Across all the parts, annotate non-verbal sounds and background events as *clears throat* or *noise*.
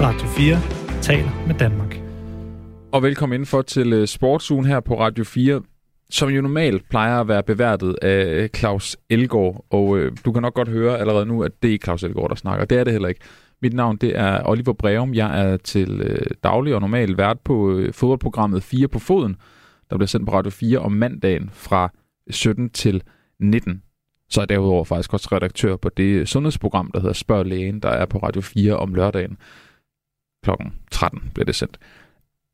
Radio 4 taler med Danmark. Og velkommen indenfor til øh, Sportsugen her på Radio 4, som jo normalt plejer at være beværtet af øh, Claus Elgård, Og øh, du kan nok godt høre allerede nu, at det er Claus Elgård, der snakker. Det er det heller ikke. Mit navn det er Oliver Breum. Jeg er til øh, daglig og normal vært på øh, fodboldprogrammet 4 på foden, der bliver sendt på Radio 4 om mandagen fra 17 til 19. Så er jeg derudover faktisk også redaktør på det sundhedsprogram, der hedder Spørg Lægen, der er på Radio 4 om lørdagen. Klokken 13 bliver det sendt.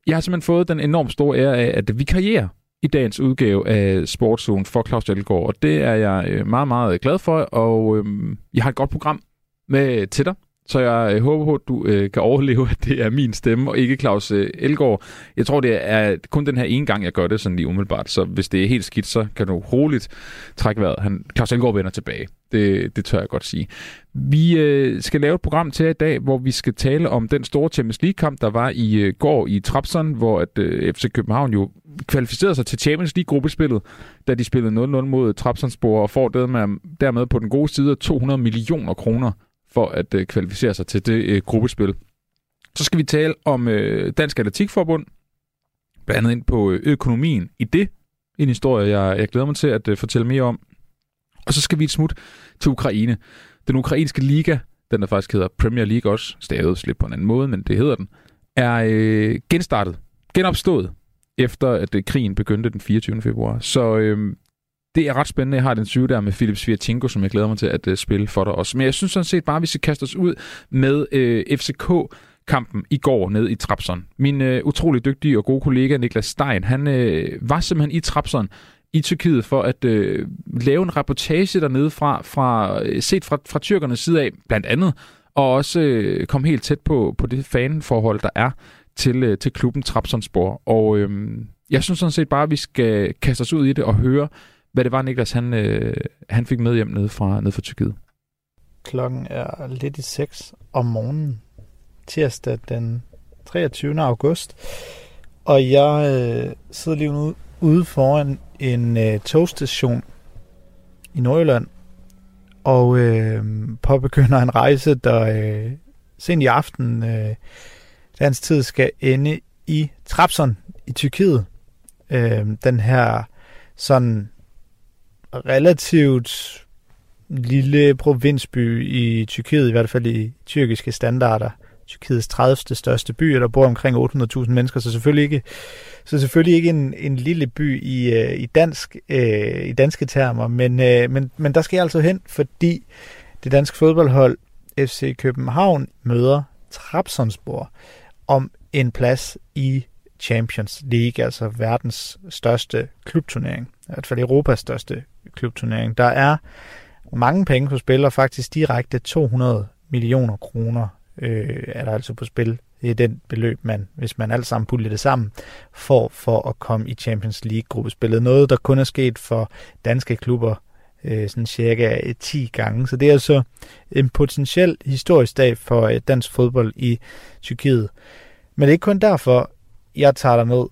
Jeg har simpelthen fået den enormt store ære af, at vi karrierer i dagens udgave af Sportszone for Claus Jelgaard, og det er jeg øh, meget, meget glad for, og øhm, jeg har et godt program med til dig. Så jeg øh, håber, at du øh, kan overleve, at det er min stemme, og ikke Claus øh, Elgård. Jeg tror, det er kun den her ene gang, jeg gør det sådan lige umiddelbart. Så hvis det er helt skidt, så kan du roligt trække vejret. Han, Claus Elgård vender tilbage. Det, det tør jeg godt sige. Vi øh, skal lave et program til i dag, hvor vi skal tale om den store Champions League-kamp, der var i øh, går i Trapson, hvor at, øh, FC København jo kvalificerede sig til Champions League-gruppespillet, da de spillede 0-0 mod Trapsonsborg og får dermed, dermed på den gode side 200 millioner kroner for at øh, kvalificere sig til det øh, gruppespil. Så skal vi tale om øh, Dansk Atletikforbund, blandt andet ind på øh, økonomien i det. En historie, jeg, jeg glæder mig til at øh, fortælle mere om. Og så skal vi et smut til Ukraine. Den ukrainske liga, den der faktisk hedder Premier League også, stavet lidt på en anden måde, men det hedder den, er øh, genstartet, genopstået, efter at øh, krigen begyndte den 24. februar. Så øh, det er ret spændende. Jeg har den syge der med Philip Sviatinko, som jeg glæder mig til at uh, spille for dig også. Men jeg synes sådan set bare, at vi skal kaste os ud med øh, uh, FCK kampen i går ned i Trapson. Min øh, utrolig dygtige og gode kollega Niklas Stein, han øh, var simpelthen i Trapson i Tyrkiet for at øh, lave en reportage dernede fra, fra øh, set fra, fra tyrkernes side af, blandt andet, og også øh, komme helt tæt på, på det fanforhold, der er til, øh, til klubben Trabzonspor. Og øh, jeg synes sådan set bare, at vi skal kaste os ud i det og høre, hvad det var, Niklas, han, øh, han fik med hjem ned fra, ned fra Tyrkiet. Klokken er lidt i 6 om morgenen, tirsdag den 23. august. Og jeg øh, sidder lige ude foran en øh, togstation i Nordjylland, og øh, påbegynder en rejse, der øh, sent i aften øh, dansk tid skal ende i Trabzon i Tyrkiet. Øh, den her sådan relativt lille provinsby i Tyrkiet, i hvert fald i tyrkiske standarder. Tyrkiets 30. største by, og der bor omkring 800.000 mennesker, så selvfølgelig ikke, så selvfølgelig ikke en, en lille by i, øh, i, dansk, øh, i danske termer, men, øh, men, men der skal jeg altså hen, fordi det danske fodboldhold FC København møder Trabzonspor om en plads i Champions League, altså verdens største klubturnering, i hvert fald Europas største klubturnering. Der er mange penge på spil, og faktisk direkte 200 millioner kroner øh, er der altså på spil. Det er den beløb, man, hvis man alt sammen puljer det sammen, får for at komme i Champions League-gruppespillet. Noget, der kun er sket for danske klubber øh, sådan cirka øh, 10 gange. Så det er altså en potentiel historisk dag for øh, dansk fodbold i Tyrkiet. Men det er ikke kun derfor, jeg tager dig med.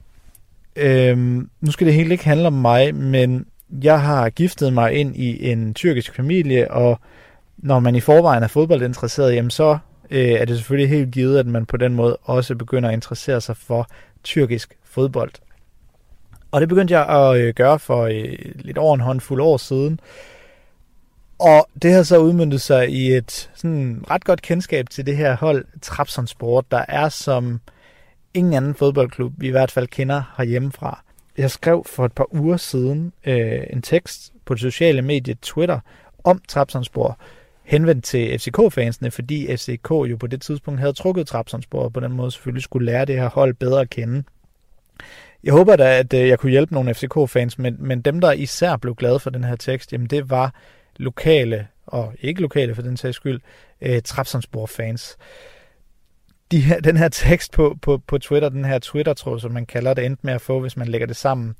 Øhm, nu skal det helt ikke handle om mig, men jeg har giftet mig ind i en tyrkisk familie, og når man i forvejen er fodboldinteresseret, jamen så øh, er det selvfølgelig helt givet, at man på den måde også begynder at interessere sig for tyrkisk fodbold. Og det begyndte jeg at øh, gøre for øh, lidt over en håndfuld år siden. Og det har så udmyndtet sig i et sådan ret godt kendskab til det her hold, Trabzonspor, der er som ingen anden fodboldklub, vi i hvert fald kender herhjemmefra. Jeg skrev for et par uger siden øh, en tekst på det sociale medie Twitter om Trabzonspor, henvendt til FCK-fansene, fordi FCK jo på det tidspunkt havde trukket Trabzonspor, og på den måde selvfølgelig skulle lære det her hold bedre at kende. Jeg håber da, at øh, jeg kunne hjælpe nogle FCK-fans, men, men dem, der især blev glade for den her tekst, jamen det var lokale, og ikke lokale for den sags skyld, eh, Trabzonspor-fans de her, den her tekst på, på, på Twitter, den her Twitter-tråd, som man kalder det, endte med at få, hvis man lægger det sammen,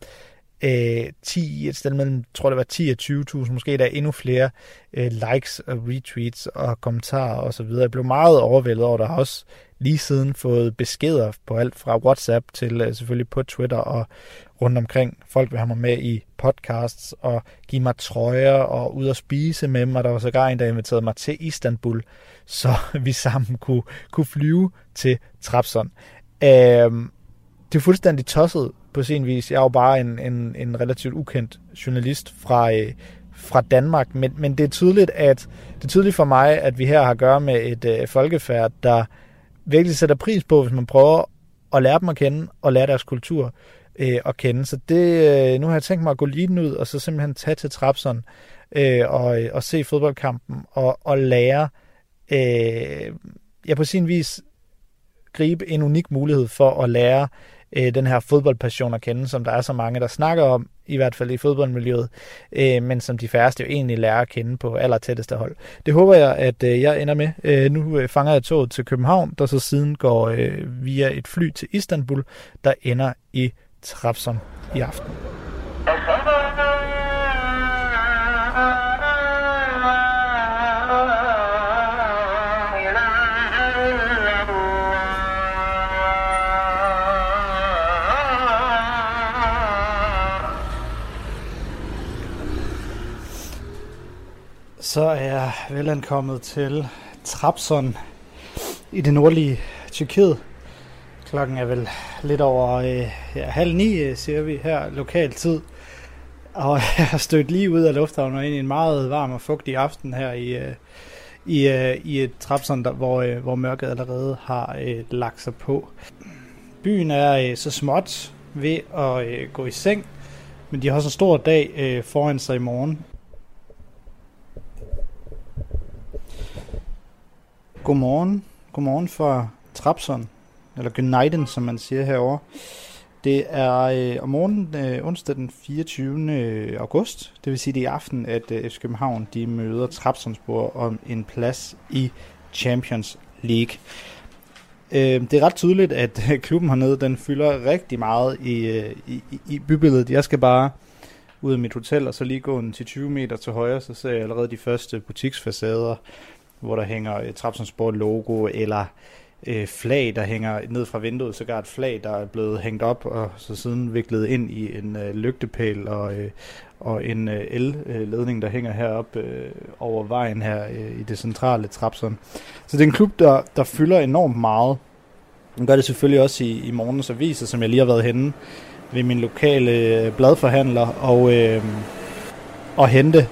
øh, 10, et sted mellem, tror det var 10 og 20.000, måske der er endnu flere øh, likes og retweets og kommentarer og så videre. Jeg blev meget overvældet over, der har også lige siden fået beskeder på alt fra WhatsApp til øh, selvfølgelig på Twitter og rundt omkring. Folk vil have mig med i podcasts og give mig trøjer og ud og spise med mig. Der var sågar en, der inviterede mig til Istanbul, *laughs* så vi sammen kunne, kunne flyve til Trapson. Øh, det er fuldstændig tosset på sin vis. Jeg er jo bare en, en, en relativt ukendt journalist fra, øh, fra Danmark, men, men det er tydeligt, at det er tydeligt for mig, at vi her har at gøre med et øh, folkefærd, der virkelig sætter pris på, hvis man prøver at lære dem at kende og lære deres kultur øh, at kende. Så det, øh, nu har jeg tænkt mig at gå lige ud og så simpelthen tage til Trapson øh, og, øh, og se fodboldkampen og, og lære, øh, ja på sin vis gribe en unik mulighed for at lære øh, den her fodboldpassion at kende, som der er så mange, der snakker om, i hvert fald i fodboldmiljøet, øh, men som de færreste jo egentlig lærer at kende på aller tætteste hold. Det håber jeg, at øh, jeg ender med. Øh, nu øh, fanger jeg toget til København, der så siden går øh, via et fly til Istanbul, der ender i Trabzon i aften. Så er jeg velankommet til Trabzon i det nordlige Tyrkiet. Klokken er vel lidt over øh, ja, halv ni, ser siger vi her, lokal tid. Og *laughs* jeg har stødt lige ud af lufthavnen og ind i en meget varm og fugtig aften her i, øh, i, øh, i et Trabzon, der, hvor, øh, hvor mørket allerede har øh, lagt sig på. Byen er øh, så småt ved at øh, gå i seng, men de har også en stor dag øh, foran sig i morgen. Godmorgen. Godmorgen fra Trapson, eller Gneiden, som man siger herover. Det er øh, om morgenen øh, onsdag den 24. Øh, august, det vil sige det i aften, at øh, FC København de møder Trapsonsborg om en plads i Champions League. Øh, det er ret tydeligt, at øh, klubben hernede, den fylder rigtig meget i, øh, i, i bybilledet. Jeg skal bare ud af mit hotel, og så lige gå en til 20 meter til højre, så ser jeg allerede de første butiksfacader, hvor der hænger et Trabzonspor logo, eller øh, flag, der hænger ned fra vinduet, sågar et flag, der er blevet hængt op, og så siden viklet ind i en øh, lygtepæl og, øh, og en øh, el-ledning, der hænger herop øh, over vejen her øh, i det centrale Trabzon. Så det er en klub, der, der fylder enormt meget. Den gør det selvfølgelig også i, i morgens aviser, som jeg lige har været henne ved min lokale øh, bladforhandler og, øh, og hente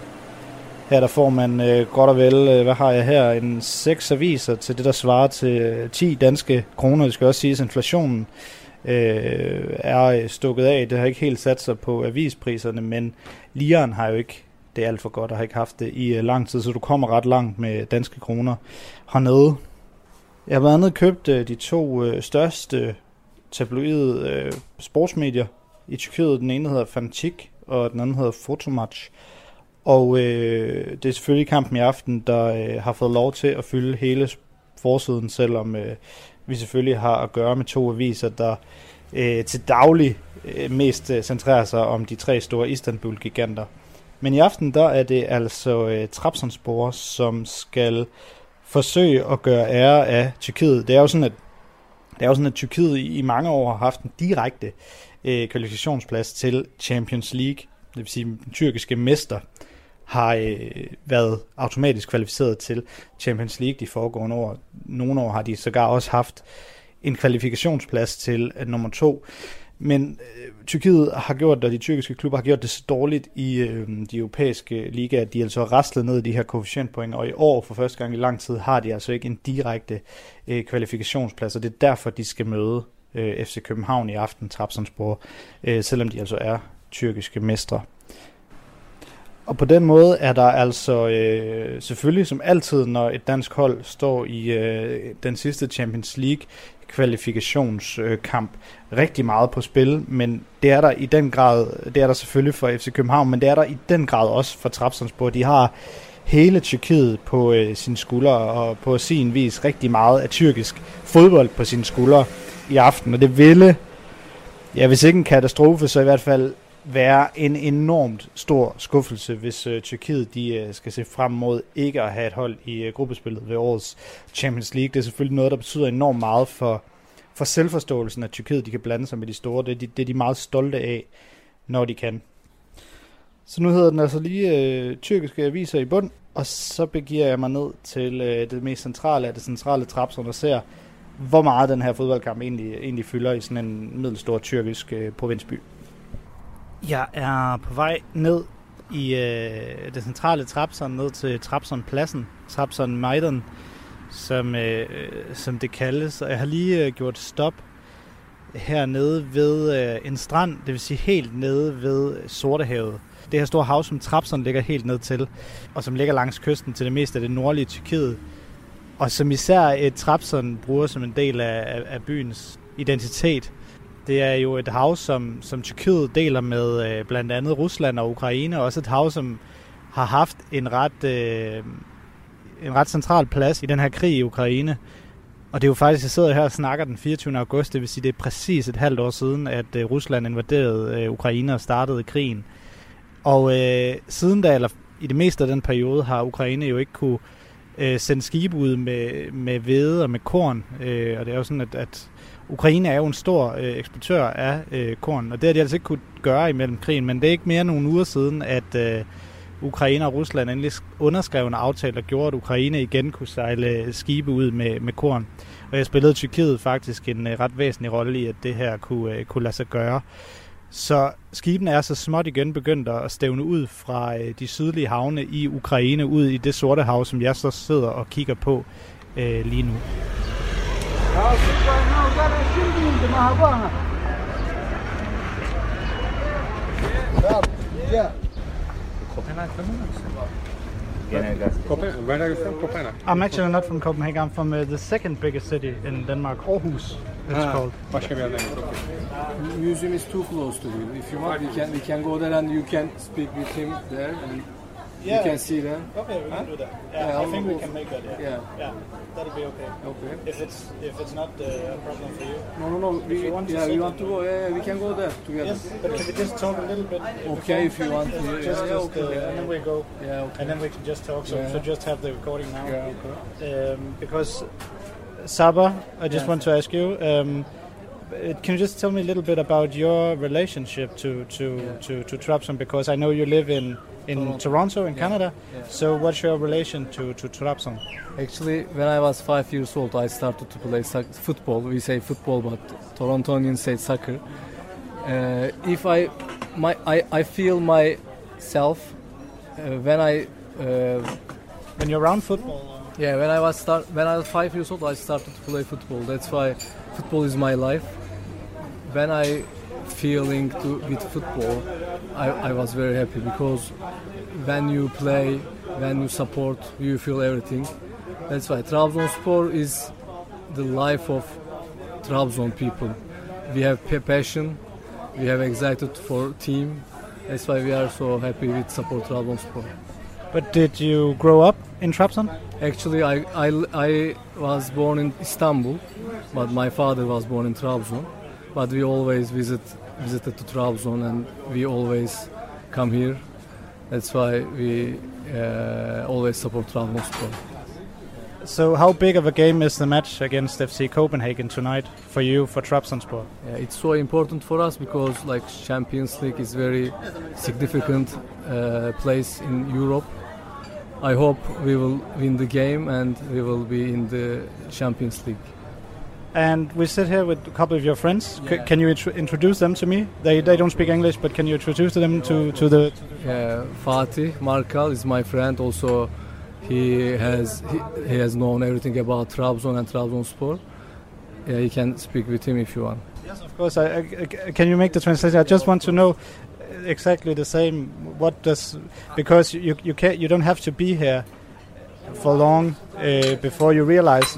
her der får man øh, godt og vel, øh, hvad har jeg her, en seks aviser til det, der svarer til øh, 10 danske kroner. Det skal også siges, at inflationen øh, er øh, stukket af. Det har ikke helt sat sig på avispriserne, men liren har jo ikke det er alt for godt og har ikke haft det i øh, lang tid, så du kommer ret langt med danske kroner hernede. Jeg har blandt andet købt øh, de to øh, største tabloide øh, sportsmedier i Tyrkiet. Den ene hedder Fantik, og den anden hedder Fotomatch. Og øh, det er selvfølgelig kampen i aften, der øh, har fået lov til at fylde hele forsiden, selvom øh, vi selvfølgelig har at gøre med to aviser, der øh, til daglig øh, mest øh, centrerer sig om de tre store Istanbul-giganter. Men i aften, der er det altså øh, Trabzonspor, som skal forsøge at gøre ære af Tyrkiet. Det er jo sådan, at, det er jo sådan, at Tyrkiet i, i mange år har haft en direkte øh, kvalifikationsplads til Champions League, det vil sige den tyrkiske mester har øh, været automatisk kvalificeret til Champions League de foregående år. Nogle år har de sågar også haft en kvalifikationsplads til øh, nummer to. Men øh, Tyrkiet har gjort, og de tyrkiske klubber har gjort det så dårligt i øh, de europæiske ligaer, at de altså rastlet raslet ned i de her koefficientpoint, og i år for første gang i lang tid har de altså ikke en direkte øh, kvalifikationsplads, og det er derfor, de skal møde øh, FC København i aften, Trabzonspor, øh, selvom de altså er tyrkiske mestre. Og på den måde er der altså øh, selvfølgelig som altid, når et dansk hold står i øh, den sidste Champions League kvalifikationskamp, øh, rigtig meget på spil, men det er der i den grad, det er der selvfølgelig for FC København, men det er der i den grad også for Trabzonspor. De har hele Tyrkiet på øh, sine skuldre, og på sin vis rigtig meget af tyrkisk fodbold på sine skuldre i aften, og det ville, ja hvis ikke en katastrofe, så i hvert fald være en enormt stor skuffelse, hvis øh, Tyrkiet de, øh, skal se frem mod ikke at have et hold i øh, gruppespillet ved årets Champions League. Det er selvfølgelig noget, der betyder enormt meget for, for selvforståelsen, at Tyrkiet de kan blande sig med de store. Det det, de, det er de meget stolte af, når de kan. Så nu hedder den altså lige øh, tyrkiske aviser i bund, og så begiver jeg mig ned til øh, det mest centrale af det centrale trapsum og ser, hvor meget den her fodboldkamp egentlig, egentlig fylder i sådan en middelstor tyrkisk øh, provinsby. Jeg er på vej ned i øh, det centrale Trabzon, ned til Trapson Pladsen, Trabzon Maidan, som, øh, som det kaldes. Og jeg har lige øh, gjort stop hernede ved øh, en strand, det vil sige helt nede ved Sortehavet. Det her store hav, som Trabzon ligger helt ned til, og som ligger langs kysten til det meste af det nordlige Tyrkiet. Og som især et Trabzon bruger som en del af, af, af byens identitet. Det er jo et hav, som, som Tyrkiet deler med øh, blandt andet Rusland og Ukraine, og også et hav, som har haft en ret, øh, en ret central plads i den her krig i Ukraine. Og det er jo faktisk, jeg sidder her og snakker den 24. august, det vil sige, det er præcis et halvt år siden, at øh, Rusland invaderede øh, Ukraine og startede krigen. Og øh, siden da, eller i det meste af den periode, har Ukraine jo ikke kunne øh, sende skibe ud med, med hvede og med korn. Øh, og det er jo sådan, at, at Ukraine er jo en stor øh, eksportør af øh, korn, og det har de altså ikke kunne gøre imellem krigen, men det er ikke mere end nogle uger siden, at øh, Ukraine og Rusland endelig underskrev en aftale, der gjorde, at Ukraine igen kunne sejle øh, skibe ud med, med korn. Og jeg spillede Tyrkiet faktisk en øh, ret væsentlig rolle i, at det her kunne, øh, kunne lade sig gøre. Så skibene er så småt igen begyndt at stævne ud fra øh, de sydlige havne i Ukraine, ud i det sorte hav, som jeg så sidder og kigger på øh, lige nu. Copenhagen. Where are you from? Copenhagen. I'm actually not from Copenhagen. I'm from uh, the second biggest city in Denmark, Aarhus. It's Ha, called. Başka bir yerden. Okay. museum is too close to you. If you want, we can we can go there and you can speak with him there, and you can see them. Okay, we can do that. Yeah, I think we can make that. Yeah. yeah, that'll be okay. Okay. If it's if it's not uh, a problem for you. No, no, no. We, you want to yeah, we want to go. Yeah, yeah, we can go there together. Yes, but can we just talk a little bit? Okay, if you want to. Just, Yeah, just, yeah, just, okay. uh, and then we go, Yeah, okay. and then we can just talk. So, Yeah. so just have the recording now. Yeah, okay. Um, because Saba, I just Yeah. want to ask you. Um, can you just tell me a little bit about your relationship to to to, to Trabzon? Because I know you live in in Toronto, Toronto. in Yeah. Canada. Yeah. So what's your relation to to Trabzon? Actually, when I was five years old, I started to play soc- football. We say football, but Torontonians say soccer. Uh, if I, my, I, I feel myself uh, when I. Uh, When you're around football. uh, Yeah, when I was start when I was five years old, I started to play football. That's why football is my life. When I feeling to with football, I, I was very happy because when you play, when you support, you feel everything. That's why Trabzonspor is the life of Trabzon people. We have passion, we have excited for team. That's why we are so happy with support Trabzonspor. But did you grow up in Trabzon? Actually, I, I, I was born in Istanbul, but my father was born in Trabzon. But we always visit visited to Trabzon, and we always come here. That's why we uh, always support Trabzonspor. So how big of a game is the match against FC Copenhagen tonight for you for Trabzonspor? Yeah, it's so important for us because like Champions League is very significant uh, place in Europe. I hope we will win the game and we will be in the Champions League. And we sit here with a couple of your friends. C- Yeah. can you intro- introduce them to me? They, they don't speak English, but can you introduce them to, to the... Yeah, Fatih Markal is my friend. Also, he has he, he has known everything about Trabzon and Trabzonspor. Yeah, you can speak with him if you want. Yes, of course. I, I, I- can you make the translation? I just want to know exactly the same. What does... Because you, you, can't, you don't have to be here for long uh, before you realize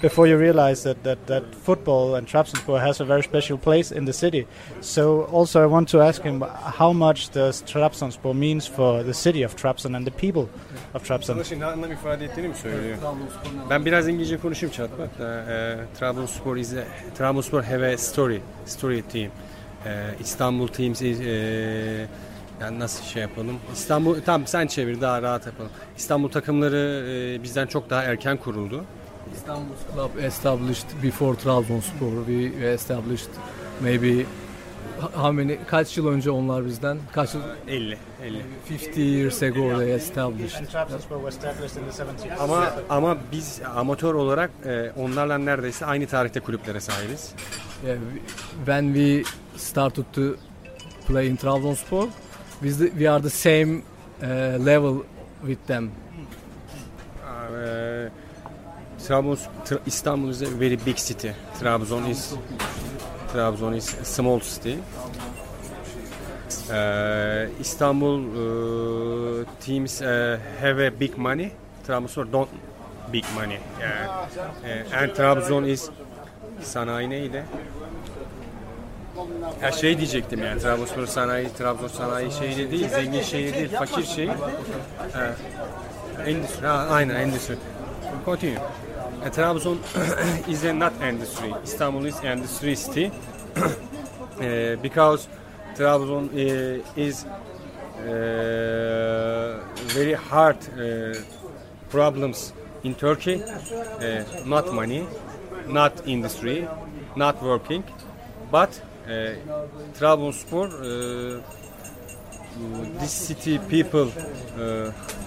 before you realize that, that, that football and Trabzonspor has a very special place in the city. So also I want to ask him how much does Trabzonspor means for the city of Trabzon and the people of Trabzon? Ben biraz İngilizce konuşayım çatma. Uh, Trabzonspor is a, Trabzonspor have a story, story team. Ee, İstanbul Teams is, ee, yani nasıl şey yapalım? İstanbul tam sen çevir daha rahat yapalım. İstanbul takımları ee, bizden çok daha erken kuruldu. Istanbul club established before Trabzonspor. We established maybe how many kaç yıl önce onlar bizden? Kaç yıl? 50 50. 50 years ago they established. And Trabzonspor was established in the 70s. Ama ama biz amatör olarak ee, onlarla neredeyse aynı tarihte kulüplere sahibiz. Yeah, we- when we started to play in Trabzonspor, we, the, we are the same uh, level with them. Ee, Trabzon, Tra- Istanbul is a very big city. Trabzon is Trabzon is a small city. Ee, Istanbul uh, teams uh, have a big money. Trabzon don't big money. Yeah. Ee, and Trabzon is sanayi neydi? Her şey diyecektim yani Trabzonspor sanayi, Trabzon sanayi şehri değil, zengin şehir değil, fakir şehir. Endüstri, ha, aynen endüstri. Continue. Uh, Trabzon *clears throat* is a not industry. Istanbul is industry city. Uh, *clears throat* because Trabzon uh, is very hard problems in Turkey. Not money, not industry, not working, but Trabzonspor this city people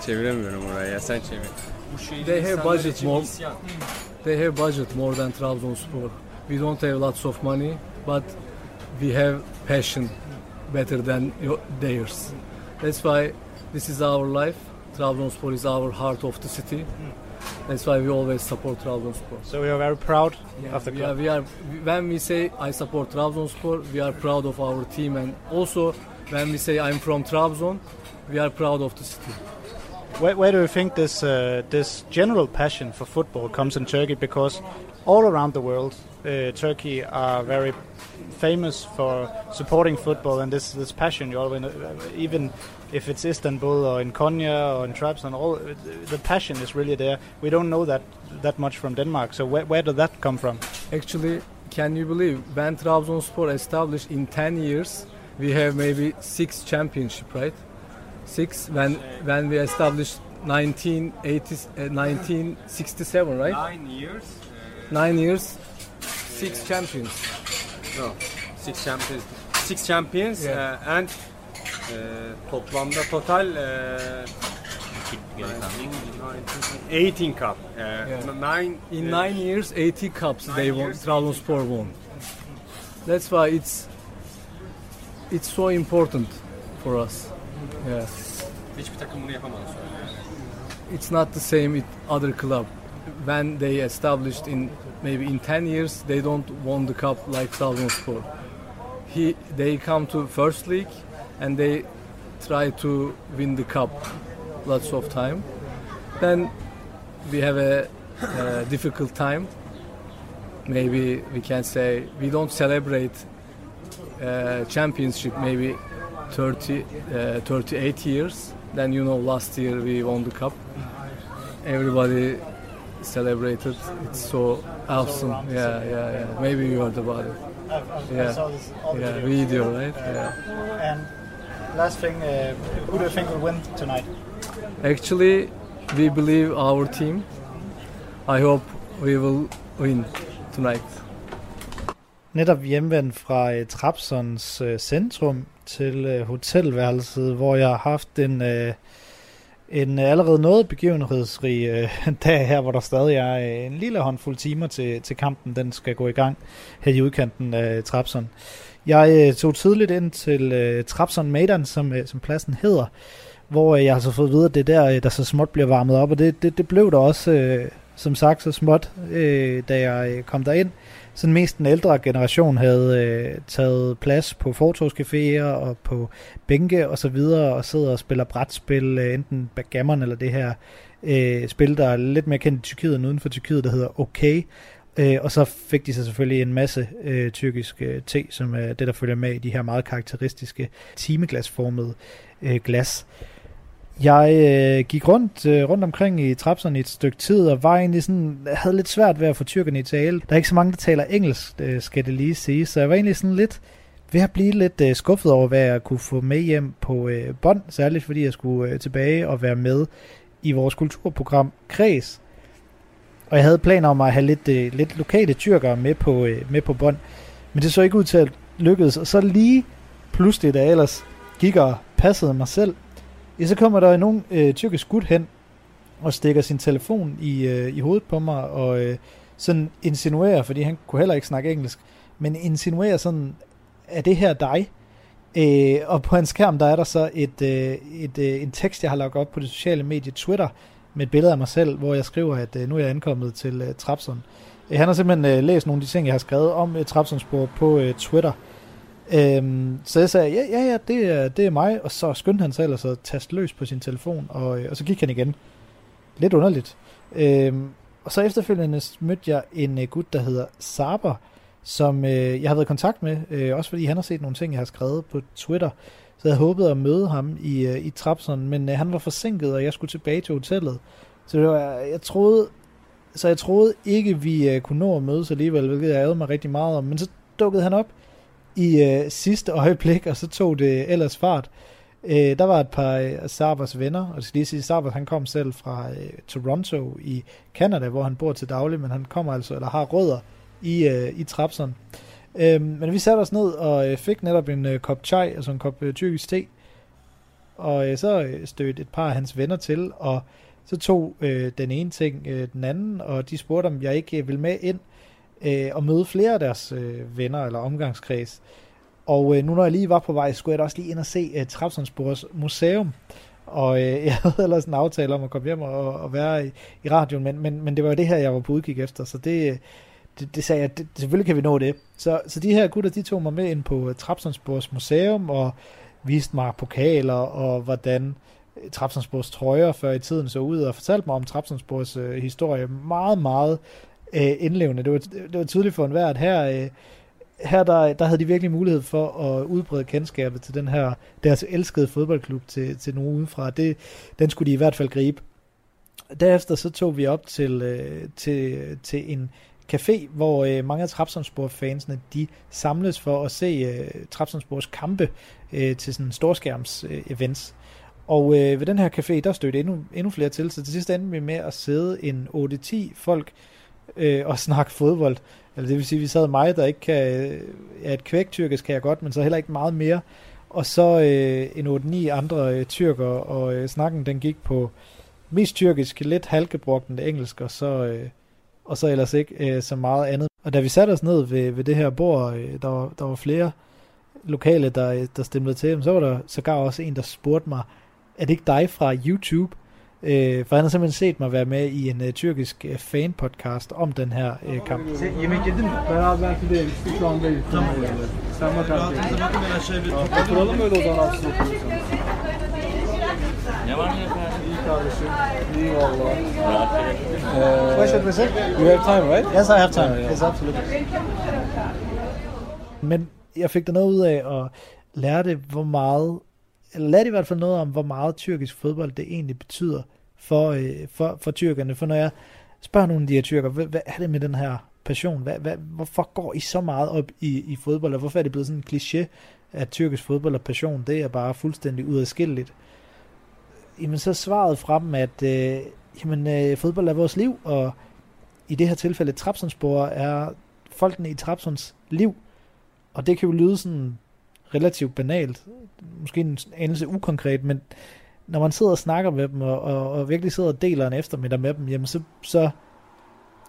çeviremiyorum oraya ya sen çevir. Bu şehrin They have insanları budget için more. isyan. They have budget more than Trabzonspor. We don't have lots of money, but we have passion better than your, theirs. That's why this is our life. Trabzonspor is our heart of the city. That's why we always support Trabzonspor. So we are very proud of the we club. are, we are, when we say I support Trabzonspor, we are proud of our team, and also when we say I'm from Trabzon, we are proud of the city. Where, where do you think this uh, this general passion for football comes in Turkey? Because all around the world, uh, Turkey are very famous for supporting football and this this passion. You always, even if it's Istanbul or in Konya or in Trabzon, all the passion is really there. We don't know that that much from Denmark. So where, where did that come from? Actually, can you believe when Trabzonspor established in 10 years, we have maybe six championship, right? Six when when we established 1980, uh, 1967, right? Nine years. Nine years, six champions. No. Six champions. Six champions Yeah. uh, and uh, toplamda total uh, 18 cup. Uh, Yeah. Nine. In uh, nine years, 80 cups Nine they won. Trabzonspor won. That's why it's it's so important for us. Yeah. Hiçbir takım bunu yapamadı it's not the same with other club. When they established in maybe in 10 years, they don't won the cup like Trabzonspor. He, they come to first league and they try to win the cup lots of time. Then we have a, uh difficult time. Maybe we can say we don't celebrate uh, championship maybe 30, uh, 38 years. Then you know last year we won the cup. Everybody celebrated. It's so awesome. Yeah, yeah, yeah. Maybe you heard about it. Yeah. Yeah, video, right? Yeah. And last thing, uh, who do you think will win tonight? Actually, we believe our team. I hope we will win tonight. netop hjemvendt fra Trapsons uh, centrum til øh, hotelværelset, hvor jeg har haft en, øh, en allerede noget begivenhedsrig øh, *laughs* dag her, hvor der stadig er øh, en lille håndfuld timer til, til kampen. Den skal gå i gang her i udkanten af Trapson. Jeg øh, tog tidligt ind til øh, Trapson Maidan, som, øh, som pladsen hedder, hvor øh, jeg har så fået at vide, at det er der, øh, der så småt bliver varmet op, og det, det, det blev der også, øh, som sagt, så småt, øh, da jeg øh, kom derind sådan mest den ældre generation havde øh, taget plads på fortogscaféer og på bænke og så videre og sidder og spiller brætspil, øh, enten backgammon eller det her øh, spil, der er lidt mere kendt i Tyrkiet end uden for Tyrkiet, der hedder Okay. Øh, og så fik de så selvfølgelig en masse øh, tyrkisk øh, te, som er det, der følger med i de her meget karakteristiske timeglasformede øh, glas. Jeg øh, gik rundt øh, rundt omkring i Trapserne et stykke tid, og var egentlig sådan, havde lidt svært ved at få tyrkerne i tale. Der er ikke så mange, der taler engelsk, øh, skal det lige sige, så jeg var egentlig sådan lidt ved at blive lidt øh, skuffet over, hvad jeg kunne få med hjem på øh, bånd, særligt fordi jeg skulle øh, tilbage og være med i vores kulturprogram Kreds. Og jeg havde planer om at have lidt, øh, lidt lokale tyrkere med på, øh, med på bånd. Men det så ikke ud til at lykkedes. Og så lige pludselig, da jeg ellers gik og passede mig selv, ja, så kommer der en øh, tyrkisk gut hen og stikker sin telefon i, øh, i hovedet på mig og øh, sådan insinuerer, fordi han kunne heller ikke snakke engelsk, men insinuerer sådan, er det her dig? Øh, og på hans skærm, der er der så et, øh, et, øh, en tekst, jeg har lagt op på det sociale medie Twitter, med et billede af mig selv, hvor jeg skriver, at øh, nu er jeg ankommet til øh, Trapson. Øh, han har simpelthen øh, læst nogle af de ting, jeg har skrevet om øh, Trapsonsborg på øh, Twitter. Øhm, så jeg sagde, ja, ja, ja, det er, det er mig, og så skyndte han sig ellers at taste løs på sin telefon, og, øh, og så gik han igen. Lidt underligt. Øhm, og så efterfølgende mødte jeg en øh, gut, der hedder Saber, som øh, jeg har været i kontakt med, øh, også fordi han har set nogle ting, jeg har skrevet på Twitter. Så jeg havde håbet at møde ham i, øh, i Trapson, men øh, han var forsinket, og jeg skulle tilbage til hotellet. Så det var, jeg troede, så jeg troede ikke, vi øh, kunne nå at mødes alligevel, hvilket jeg ærede mig rigtig meget om. Men så dukkede han op i øh, sidste *laughs* øjeblik, og så tog det ellers fart. Øh, der var et par øh, Sabers venner, og det skal lige sige, Sabers han kom selv fra øh, Toronto i Canada, hvor han bor til daglig, men han kommer altså, eller har rødder i, øh, i Trapson. Øh, men vi satte os ned og øh, fik netop en øh, kop chai, altså en kop øh, tyrkisk te, og øh, så øh, stødte et par af hans venner til, og så tog øh, den ene ting øh, den anden, og de spurgte, om jeg ikke øh, ville med ind øh, og møde flere af deres øh, venner eller omgangskreds. Og øh, nu når jeg lige var på vej, skulle jeg da også lige ind og se øh, Trapsonsborgs museum. Og øh, *laughs* jeg havde ellers en aftale om at komme hjem og, og være i, i radioen, men, men, men det var jo det her, jeg var på udkig efter, så det, øh, det, det sagde jeg, det, selvfølgelig kan vi nå det. Så, så de her gutter, de tog mig med ind på uh, Trapsonsborgs museum og viste mig pokaler og hvordan øh, Trapsonsborgs trøjer før i tiden så ud og fortalte mig om Trapsonsborgs øh, historie meget, meget øh, indlevende. Det var, det var tydeligt for enhver, at her, øh, her der, der havde de virkelig mulighed for at udbrede kendskabet til den her deres elskede fodboldklub til, til nogen udefra. Det, den skulle de i hvert fald gribe. Derefter så tog vi op til, øh, til, til en café, hvor øh, mange af Trapsonsborg-fansene, de samles for at se øh, Trapsonsborgs kampe øh, til sådan storskærms-events. Øh, og øh, ved den her café, der stødte endnu, endnu flere til, så til sidst endte vi med at sidde en 8-10 folk øh, og snakke fodbold. Eller det vil sige, vi sad mig, der ikke kan... Øh, ja, et kvæk tyrkisk kan jeg godt, men så heller ikke meget mere. Og så øh, en 8-9 andre øh, tyrker, og øh, snakken den gik på mest tyrkisk, lidt halkebrugt engelsk, og så... Øh, og så ellers ikke øh, så meget andet. Og da vi satte os ned ved, ved det her bord, øh, der, var, der var flere lokale, der, øh, der stemte til så var der sågar også en, der spurgte mig, er det ikke dig fra YouTube? Øh, for han har simpelthen set mig være med i en uh, tyrkisk uh, fan-podcast om den her uh, kamp. Yemek yedin mi? Beraber gidelim. Şu anda Tamam. Sen bakarsın. Oturalım öyle o zaman aslında. Ne var ne? İyi kardeşim. Valla. You have time, right? Yes, I have time. Yeah, yeah. Yes, absolutely. Men jeg fik der noget ud af at lære det, hvor meget, eller lærte i hvert fald noget om, hvor meget tyrkisk fodbold det egentlig betyder for, øh, for, for tyrkerne. For når jeg spørger nogle af de her tyrker, hvad, hvad er det med den her passion? Hvad, hvad, hvorfor går I så meget op i, i fodbold, og hvorfor er det blevet sådan en kliché, at tyrkisk fodbold og passion, det er bare fuldstændig udadskilleligt? Jamen så svaret fra dem, at øh, jamen, øh, fodbold er vores liv, og i det her tilfælde Trapsonsborg er folkene i Trapsons liv, og det kan jo lyde sådan relativt banalt, måske en anelse ukonkret, men når man sidder og snakker med dem, og, og, og virkelig sidder og deler en eftermiddag med dem, jamen så, så,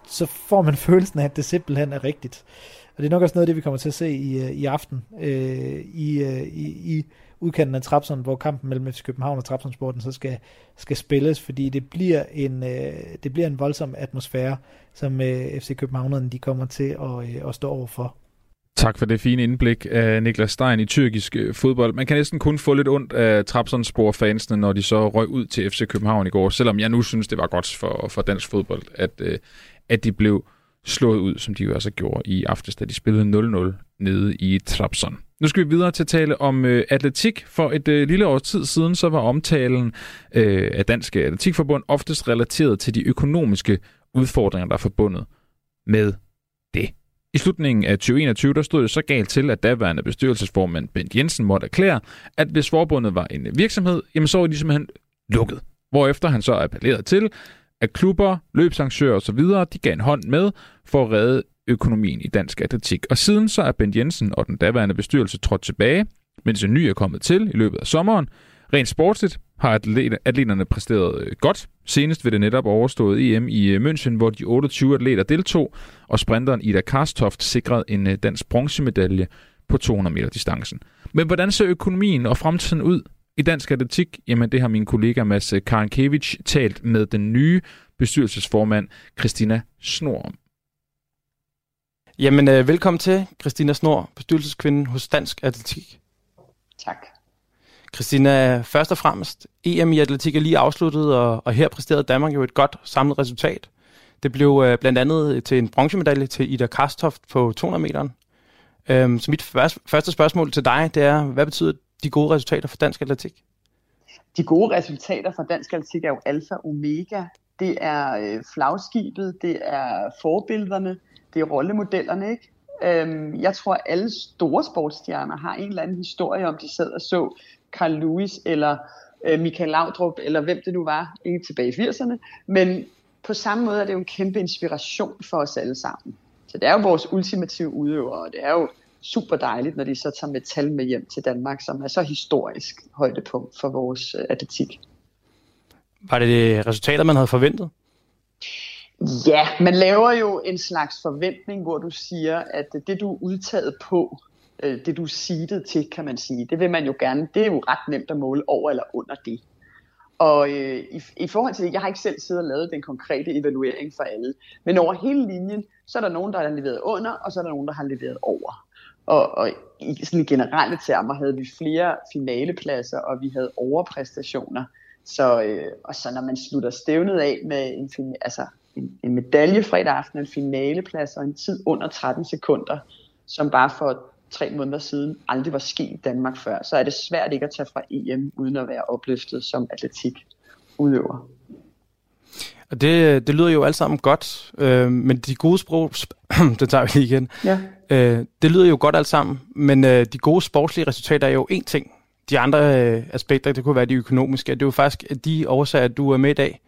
så får man *laughs* følelsen af, at det simpelthen er rigtigt. Og det er nok også noget af det, vi kommer til at se i, øh, i aften øh, i, øh, i, i udkanten af Trapson, hvor kampen mellem FC København og Trapsonsporten så skal, skal spilles, fordi det bliver en, øh, det bliver en voldsom atmosfære, som øh, FC Københavnerne de kommer til at, øh, at stå over for. Tak for det fine indblik af Niklas Stein i tyrkisk øh, fodbold. Man kan næsten kun få lidt ondt af Trabzonspor-fansene, når de så røg ud til FC København i går, selvom jeg nu synes, det var godt for, for dansk fodbold, at, øh, at de blev slået ud, som de jo altså gjorde i aftes, da de spillede 0-0 nede i Trabzon. Nu skal vi videre til at tale om øh, atletik. For et øh, lille års tid siden, så var omtalen øh, af Danske Atletikforbund oftest relateret til de økonomiske udfordringer, der er forbundet med det. I slutningen af 2021 der stod det så galt til, at daværende bestyrelsesformand Bent Jensen måtte erklære, at hvis forbundet var en virksomhed, jamen så var de simpelthen lukket. Hvorefter han så appellerede til, at klubber, løbsarrangører osv. de gav en hånd med for at redde økonomien i dansk atletik. Og siden så er Bent Jensen og den daværende bestyrelse trådt tilbage, mens en ny er kommet til i løbet af sommeren. Rent sportsligt har atleterne præsteret øh, godt. Senest ved det netop overstået EM i øh, München, hvor de 28 atleter deltog, og sprinteren Ida Karstoft sikrede en øh, dansk bronzemedalje på 200 meter distancen. Men hvordan ser økonomien og fremtiden ud i dansk atletik? Jamen det har min kollega Mads Karenkevich talt med den nye bestyrelsesformand Christina Snor om. Jamen, velkommen til, Christina Snor, bestyrelseskvinde hos Dansk Atletik. Tak. Christina, først og fremmest, EM i atletik er lige afsluttet, og, og her præsterede Danmark jo et godt samlet resultat. Det blev øh, blandt andet til en bronzemedalje til Ida Karstoft på 200 meter. Øhm, så mit første spørgsmål til dig, det er, hvad betyder de gode resultater for dansk atletik? De gode resultater for dansk atletik er jo alfa og omega. Det er øh, flagskibet, det er forbillederne, det er rollemodellerne, ikke? Øhm, jeg tror, at alle store sportsstjerner har en eller anden historie om, de sad og så Carl Lewis eller øh, Michael Laudrup, eller hvem det nu var, ikke tilbage i 80'erne. Men på samme måde er det jo en kæmpe inspiration for os alle sammen. Så det er jo vores ultimative udøvere, og det er jo super dejligt, når de så tager metal med hjem til Danmark, som er så historisk højdepunkt for vores øh, atletik. Var det det resultater, man havde forventet? Ja, man laver jo en slags forventning, hvor du siger, at det du er udtaget på, øh, det du er seedet til, kan man sige, det vil man jo gerne, det er jo ret nemt at måle over eller under det. Og øh, i, i forhold til det, jeg har ikke selv siddet og lavet den konkrete evaluering for alle, men over hele linjen, så er der nogen, der har leveret under, og så er der nogen, der har leveret over. Og, og i sådan generelle termer havde vi flere finalepladser, og vi havde overpræstationer. Så, øh, og så når man slutter stævnet af med en, altså, en, en medalje fredag aften, en finaleplads og en tid under 13 sekunder, som bare for tre måneder siden aldrig var sket i Danmark før, så er det svært ikke at tage fra EM uden at være opløftet som atletik udøver. Og det, det lyder jo alt sammen godt, øh, men de gode sprog, *clears throat* det tager vi lige igen. Ja. Øh, det lyder jo godt alt sammen, men øh, de gode sportslige resultater er jo én ting. De andre øh, aspekter, det kunne være de økonomiske, det er jo faktisk de årsager, du er med i dag.